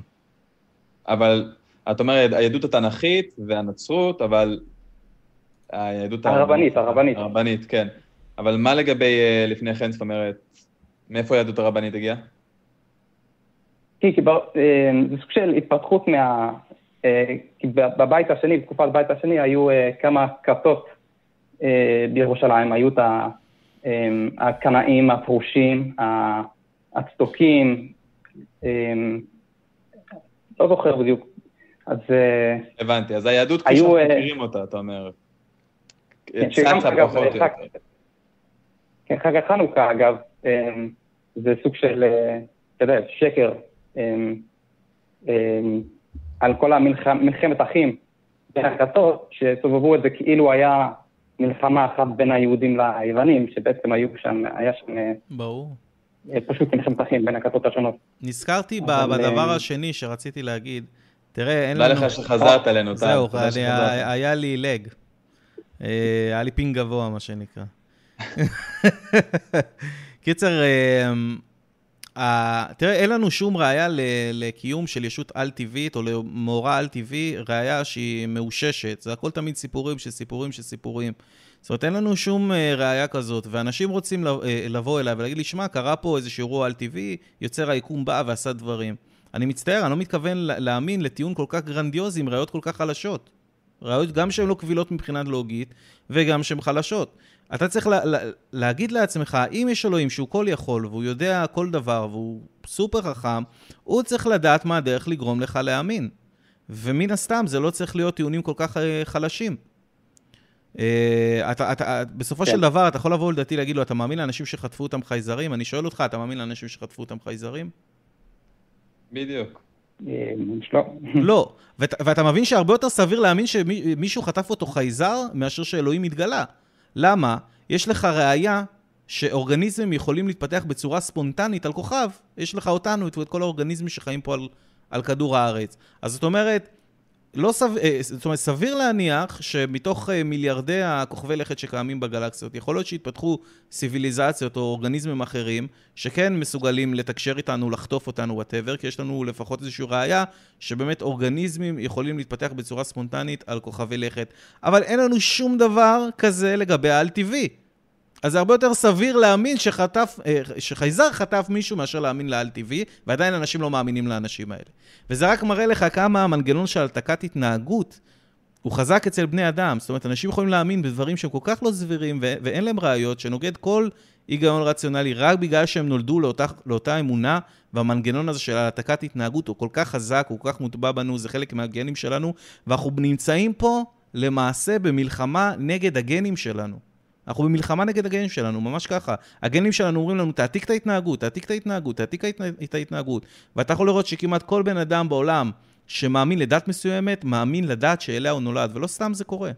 אבל את אומרת, היהדות התנ"כית והנצרות, אבל היהדות הרבנית, הרבנית. הרבנית, כן. אבל מה לגבי אה, לפני כן, זאת אומרת, מאיפה היהדות הרבנית הגיעה? כי, כי אה, זה סוג של התפתחות מה... אה, כי בבית השני, בתקופת הבית השני, היו כמה כתות בירושלים, היו את הקנאים, הפרושים, הצדוקים, לא זוכר בדיוק. אז... הבנתי, אז היהדות כפי שאנחנו מכירים אותה, אתה אומר. כן. כן, חג החנוכה, אגב, אמ, זה סוג של, אה, אתה יודע, שקר אמ, אמ, על כל המלחמת אחים בין הכתות, שסובבו את זה כאילו היה מלחמה אחת בין היהודים ליוונים, שבעצם היו שם, היה שם... אה, ברור. אה, פשוט מלחמת אחים בין הכתות השונות. נזכרתי בדבר השני שרציתי להגיד. תראה, אין לנו... תודה לך שחזרת אלינו, זהו, היה לי לג. היה לי פינג גבוה, מה שנקרא. קיצר, אה, תראה, אין לנו שום ראייה לקיום של ישות על-טבעית או למאורע על-טבעי, ראייה שהיא מאוששת. זה הכל תמיד סיפורים של סיפורים של סיפורים. זאת אומרת, אין לנו שום אה, ראייה כזאת, ואנשים רוצים אה, לבוא אליי ולהגיד לי, שמע, קרה פה איזשהו אירוע על-טבעי, יוצר היקום בא ועשה דברים. אני מצטער, אני לא מתכוון להאמין לטיעון כל כך גרנדיוזי עם ראיות כל כך חלשות. ראיות גם שהן לא קבילות מבחינה לוגית, וגם שהן חלשות. אתה צריך לה, לה, להגיד לעצמך, אם יש אלוהים שהוא כל יכול, והוא יודע כל דבר, והוא סופר חכם, הוא צריך לדעת מה הדרך לגרום לך להאמין. ומן הסתם, זה לא צריך להיות טיעונים כל כך אה, חלשים. אתה, אתה, אתה, בסופו כן. של דבר, אתה יכול לבוא לדעתי להגיד לו, אתה מאמין לאנשים שחטפו אותם חייזרים? אני שואל אותך, אתה מאמין לאנשים שחטפו אותם חייזרים? בדיוק. אה, לא. לא, ואתה מבין שהרבה יותר סביר להאמין שמישהו חטף אותו חייזר, מאשר שאלוהים התגלה. למה? יש לך ראייה שאורגניזמים יכולים להתפתח בצורה ספונטנית על כוכב, יש לך אותנו, את כל האורגניזמים שחיים פה על, על כדור הארץ. אז זאת אומרת, לא סב... אה, זאת אומרת, סביר להניח שמתוך אה, מיליארדי הכוכבי לכת שקיימים בגלקסיות, יכול להיות שיתפתחו סיביליזציות או אורגניזמים אחרים, שכן מסוגלים לתקשר איתנו, לחטוף אותנו, וואטאבר, כי יש לנו לפחות איזושהי ראייה שבאמת אורגניזמים יכולים להתפתח בצורה ספונטנית על כוכבי לכת. אבל אין לנו שום דבר כזה לגבי העל-טבעי. אז זה הרבה יותר סביר להאמין שחטף, אה, שחייזר חטף מישהו מאשר להאמין לעל-טבעי, ועדיין אנשים לא מאמינים לאנשים האלה. וזה רק מראה לך כמה המנגנון של העתקת התנהגות הוא חזק אצל בני אדם. זאת אומרת, אנשים יכולים להאמין בדברים שהם כל כך לא סבירים ו- ואין להם ראיות, שנוגד כל היגיון רציונלי, רק בגלל שהם נולדו לאותה, לאותה אמונה, והמנגנון הזה של העתקת התנהגות הוא כל כך חזק, הוא כל כך מוטבע בנו, זה חלק מהגנים שלנו, ואנחנו נמצאים פה למעשה במלחמה נגד הגנים שלנו. אנחנו במלחמה נגד הגנים שלנו, ממש ככה. הגנים שלנו אומרים לנו, תעתיק את ההתנהגות, תעתיק את ההתנהגות, תעתיק את ההתנהגות. ואתה יכול לראות שכמעט כל בן אדם בעולם שמאמין לדת מסוימת, מאמין לדת שאליה הוא נולד, ולא סתם זה קורה.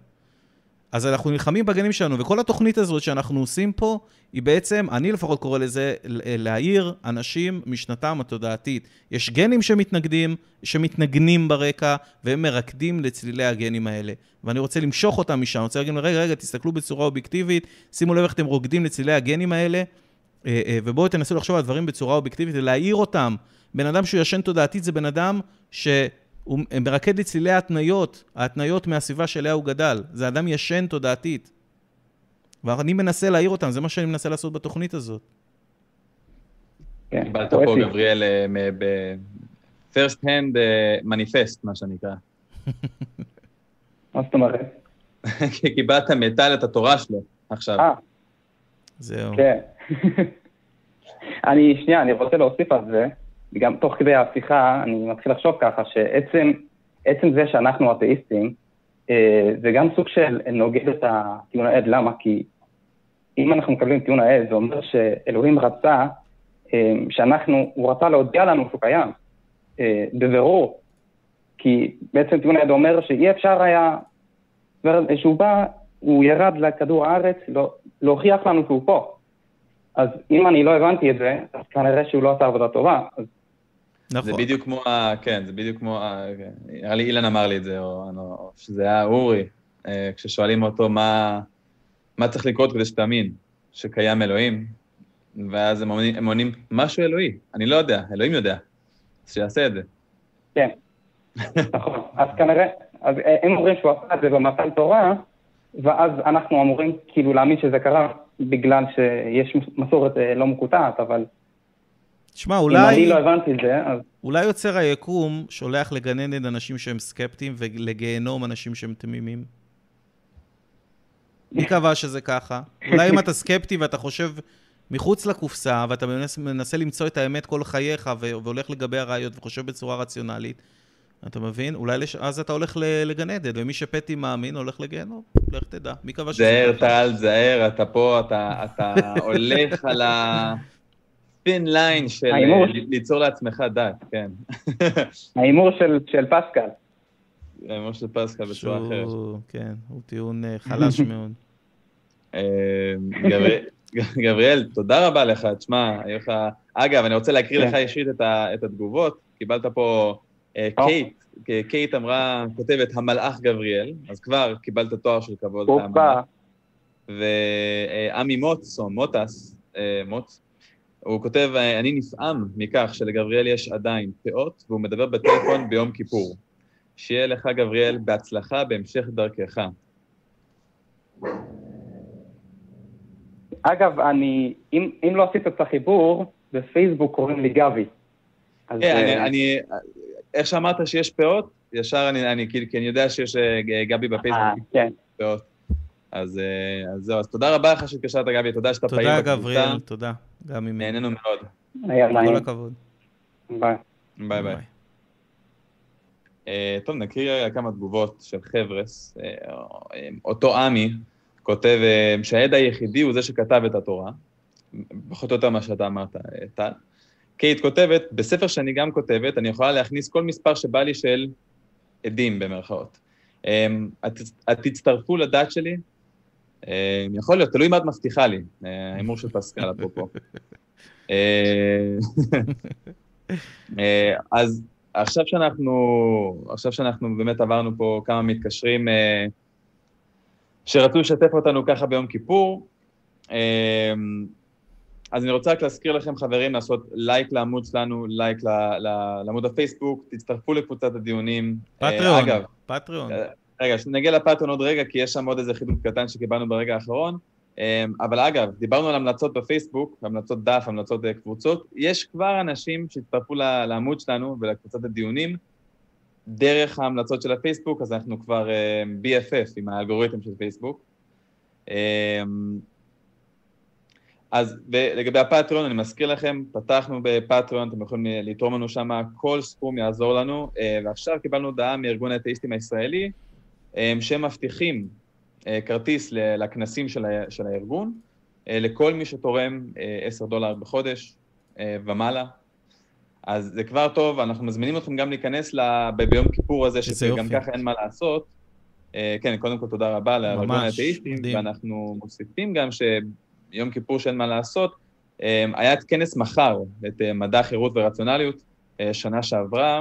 אז אנחנו נלחמים בגנים שלנו, וכל התוכנית הזאת שאנחנו עושים פה, היא בעצם, אני לפחות קורא לזה, להעיר אנשים משנתם התודעתית. יש גנים שמתנגדים, שמתנגנים ברקע, והם מרקדים לצלילי הגנים האלה. ואני רוצה למשוך אותם משם, אני רוצה להגיד רגע, רגע, תסתכלו בצורה אובייקטיבית, שימו לב איך אתם רוקדים לצלילי הגנים האלה, אה, אה, ובואו תנסו לחשוב על דברים בצורה אובייקטיבית ולהעיר אותם. בן אדם שהוא ישן תודעתית זה בן אדם ש... הוא מרקד לצלילי ההתניות, ההתניות מהסביבה שאליה הוא גדל. זה אדם ישן תודעתית. ואני מנסה להעיר אותם, זה מה שאני מנסה לעשות בתוכנית הזאת. כן, קיבלת פה, גבריאל, אה, ב-first hand manifest, מה שנקרא. מה זאת אומרת? כי קיבלת מטל את התורה שלו עכשיו. אה. זהו. כן. אני, שנייה, אני רוצה להוסיף על זה. גם תוך כדי השיחה, אני מתחיל לחשוב ככה, שעצם עצם זה שאנחנו אתאיסטים, אה, זה גם סוג של נוגד את הטיעון העד, למה? כי אם אנחנו מקבלים טיעון העד, זה אומר שאלוהים רצה אה, שאנחנו, הוא רצה להודיע לנו שהוא קיים, אה, בבירור, כי בעצם טיעון העד אומר שאי אפשר היה, שהוא בא, הוא ירד לכדור הארץ לא, להוכיח לנו שהוא פה. אז אם אני לא הבנתי את זה, אז כנראה שהוא לא עשה עבודה טובה. אז... נכון. זה בדיוק כמו, ה... כן, זה בדיוק כמו, ה... נראה לי אילן אמר לי את זה, או, או שזה היה אורי, אה, כששואלים אותו מה, מה צריך לקרות כדי שתאמין שקיים אלוהים, ואז הם עונים, הם עונים משהו אלוהי, אני לא יודע, אלוהים יודע, אז שיעשה את זה. כן, נכון. אז כנראה, אז הם אומרים שהוא עשה את זה במתן תורה, ואז אנחנו אמורים כאילו להאמין שזה קרה בגלל שיש מסורת אה, לא מקוטעת, אבל... תשמע, אולי... אם אני לא הבנתי את זה, אז... אולי יוצר היקום שולח עדן אנשים שהם סקפטיים ולגיהנום אנשים שהם תמימים? מי קבע שזה ככה? אולי אם אתה סקפטי ואתה חושב מחוץ לקופסה, ואתה מנסה, מנסה למצוא את האמת כל חייך והולך לגבי הראיות וחושב בצורה רציונלית, אתה מבין? אולי לש... אז אתה הולך לגן עדן, ומי שפטי מאמין הולך לגיהנום, לך תדע. מי קבע שזה... זהר, טל, זהר, אתה פה, אתה, אתה הולך על ה... fine line של ההימור... ליצור לעצמך דת, כן. ההימור של, של פסקל. ההימור של פסקל בצורה אחרת. כן, הוא טיעון אה, חלש מאוד. אה, גבריאל, תודה רבה לך. תשמע, היו לך... אגב, אני רוצה להקריא לך כן. אישית את התגובות. קיבלת פה אה, קייט, קייט אמרה, כותבת, המלאך גבריאל, אז כבר קיבלת תואר של כבוד. ועמי מוץ, או מוטס, מוץ, הוא כותב, אני נפעם מכך שלגבריאל יש עדיין פאות, והוא מדבר בטלפון ביום כיפור. שיהיה לך, גבריאל, בהצלחה בהמשך דרכך. אגב, אני, אם, אם לא עשית את החיבור, בפייסבוק קוראים לי גבי. כן, אני, אה, אני, איך שאמרת שיש פאות, ישר אני, אני, כי אני יודע שיש אה, גבי בפייסבוק. אה, כן. פאות. אז, אז זהו, אז תודה רבה לך שהתקשרת, גבי, תודה שאתה פעיל בקבוצה. תודה, גבריאל, תודה. גם ממני. נהנינו מאוד. כל הכבוד. ביי. ביי ביי. אה, טוב, נקריא כמה תגובות של חבר'ס. אה, אותו עמי כותב אה, שהעד היחידי הוא זה שכתב את התורה, פחות או יותר מה שאתה אמרת, טל. קייט כותבת, בספר שאני גם כותבת, אני יכולה להכניס כל מספר שבא לי של עדים, במרכאות. Um, את, את תצטרפו לדת שלי, יכול להיות, תלוי מה את מבטיחה לי, ההימור של פסקל, אפרופו. אז עכשיו שאנחנו, עכשיו שאנחנו באמת עברנו פה כמה מתקשרים אה, שרצו לשתף אותנו ככה ביום כיפור, אה, אז אני רוצה רק להזכיר לכם, חברים, לעשות לייק לעמוד שלנו, לייק לעמוד הפייסבוק, תצטרפו לקבוצת הדיונים. פטריון, אה, אגב, פטריון. רגע, נגיע לפטריון עוד רגע, כי יש שם עוד איזה חידוד קטן שקיבלנו ברגע האחרון. אמ, אבל אגב, דיברנו על המלצות בפייסבוק, המלצות דף, המלצות אה, קבוצות, יש כבר אנשים שהצטרפו לעמוד שלנו ולקבוצת הדיונים דרך ההמלצות של הפייסבוק, אז אנחנו כבר אה, BFF עם האלגוריתם של פייסבוק. אמ, אז לגבי הפטריון, אני מזכיר לכם, פתחנו בפטריון, אתם יכולים לתרום לנו שם, כל סכום יעזור לנו, אה, ועכשיו קיבלנו הודעה מארגון האתאיסטים הישראלי, שהם מבטיחים אה, כרטיס לכנסים של, של הארגון, אה, לכל מי שתורם 10 אה, דולר בחודש ומעלה. אז זה כבר טוב, אנחנו מזמינים אתכם גם להיכנס ביום כיפור הזה, שגם ככה אין מה לעשות. כן, קודם כל תודה רבה לארגון האתאיסטים, ואנחנו מוסיפים גם שיום כיפור שאין מה לעשות, היה את כנס מחר, את מדע, חירות ורציונליות, שנה שעברה,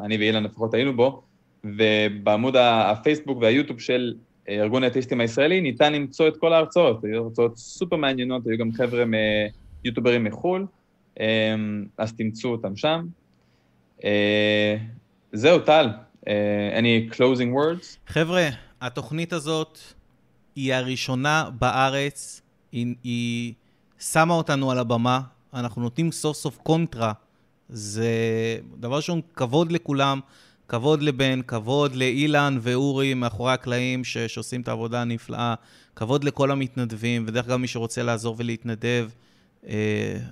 אני ואילן לפחות היינו בו, ובעמוד הפייסבוק והיוטיוב של אה, ארגון האתאיסטים הישראלי ניתן למצוא את כל ההרצאות, היו הרצאות סופר מעניינות, היו גם חבר'ה מיוטוברים מחו"ל, אמ, אז תמצאו אותם שם. אה, זהו, טל, אה, any closing words? חבר'ה, התוכנית הזאת היא הראשונה בארץ, היא, היא שמה אותנו על הבמה, אנחנו נותנים סוף סוף קונטרה, זה דבר ראשון, כבוד לכולם. כבוד לבן, כבוד לאילן ואורי מאחורי הקלעים ש... שעושים את העבודה הנפלאה, כבוד לכל המתנדבים, ודרך אגב מי שרוצה לעזור ולהתנדב,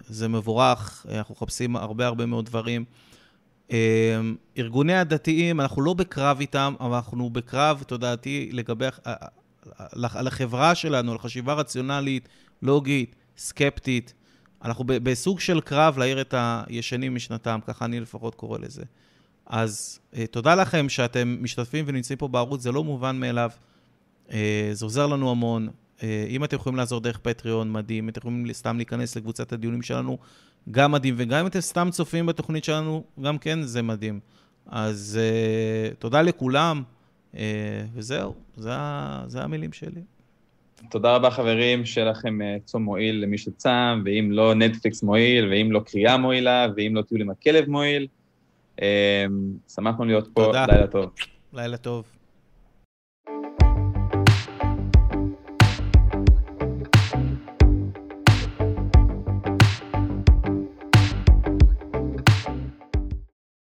זה מבורך, אנחנו מחפשים הרבה הרבה מאוד דברים. ארגוני הדתיים, אנחנו לא בקרב איתם, אבל אנחנו בקרב תודעתי לגבי, על החברה שלנו, על חשיבה רציונלית, לוגית, סקפטית. אנחנו בסוג של קרב להעיר את הישנים משנתם, ככה אני לפחות קורא לזה. אז תודה לכם שאתם משתתפים ונמצאים פה בערוץ, זה לא מובן מאליו. זה עוזר לנו המון. אם אתם יכולים לעזור דרך פטריון, מדהים. אם אתם יכולים סתם להיכנס לקבוצת הדיונים שלנו, גם מדהים. וגם אם אתם סתם צופים בתוכנית שלנו, גם כן זה מדהים. אז תודה לכולם, וזהו, זה, זה המילים שלי. תודה רבה חברים, שיהיה לכם צום מועיל למי שצם, ואם לא נטפליקס מועיל, ואם לא קריאה מועילה, ואם לא טיול עם הכלב מועיל. שמחנו להיות פה. לילה טוב. לילה טוב.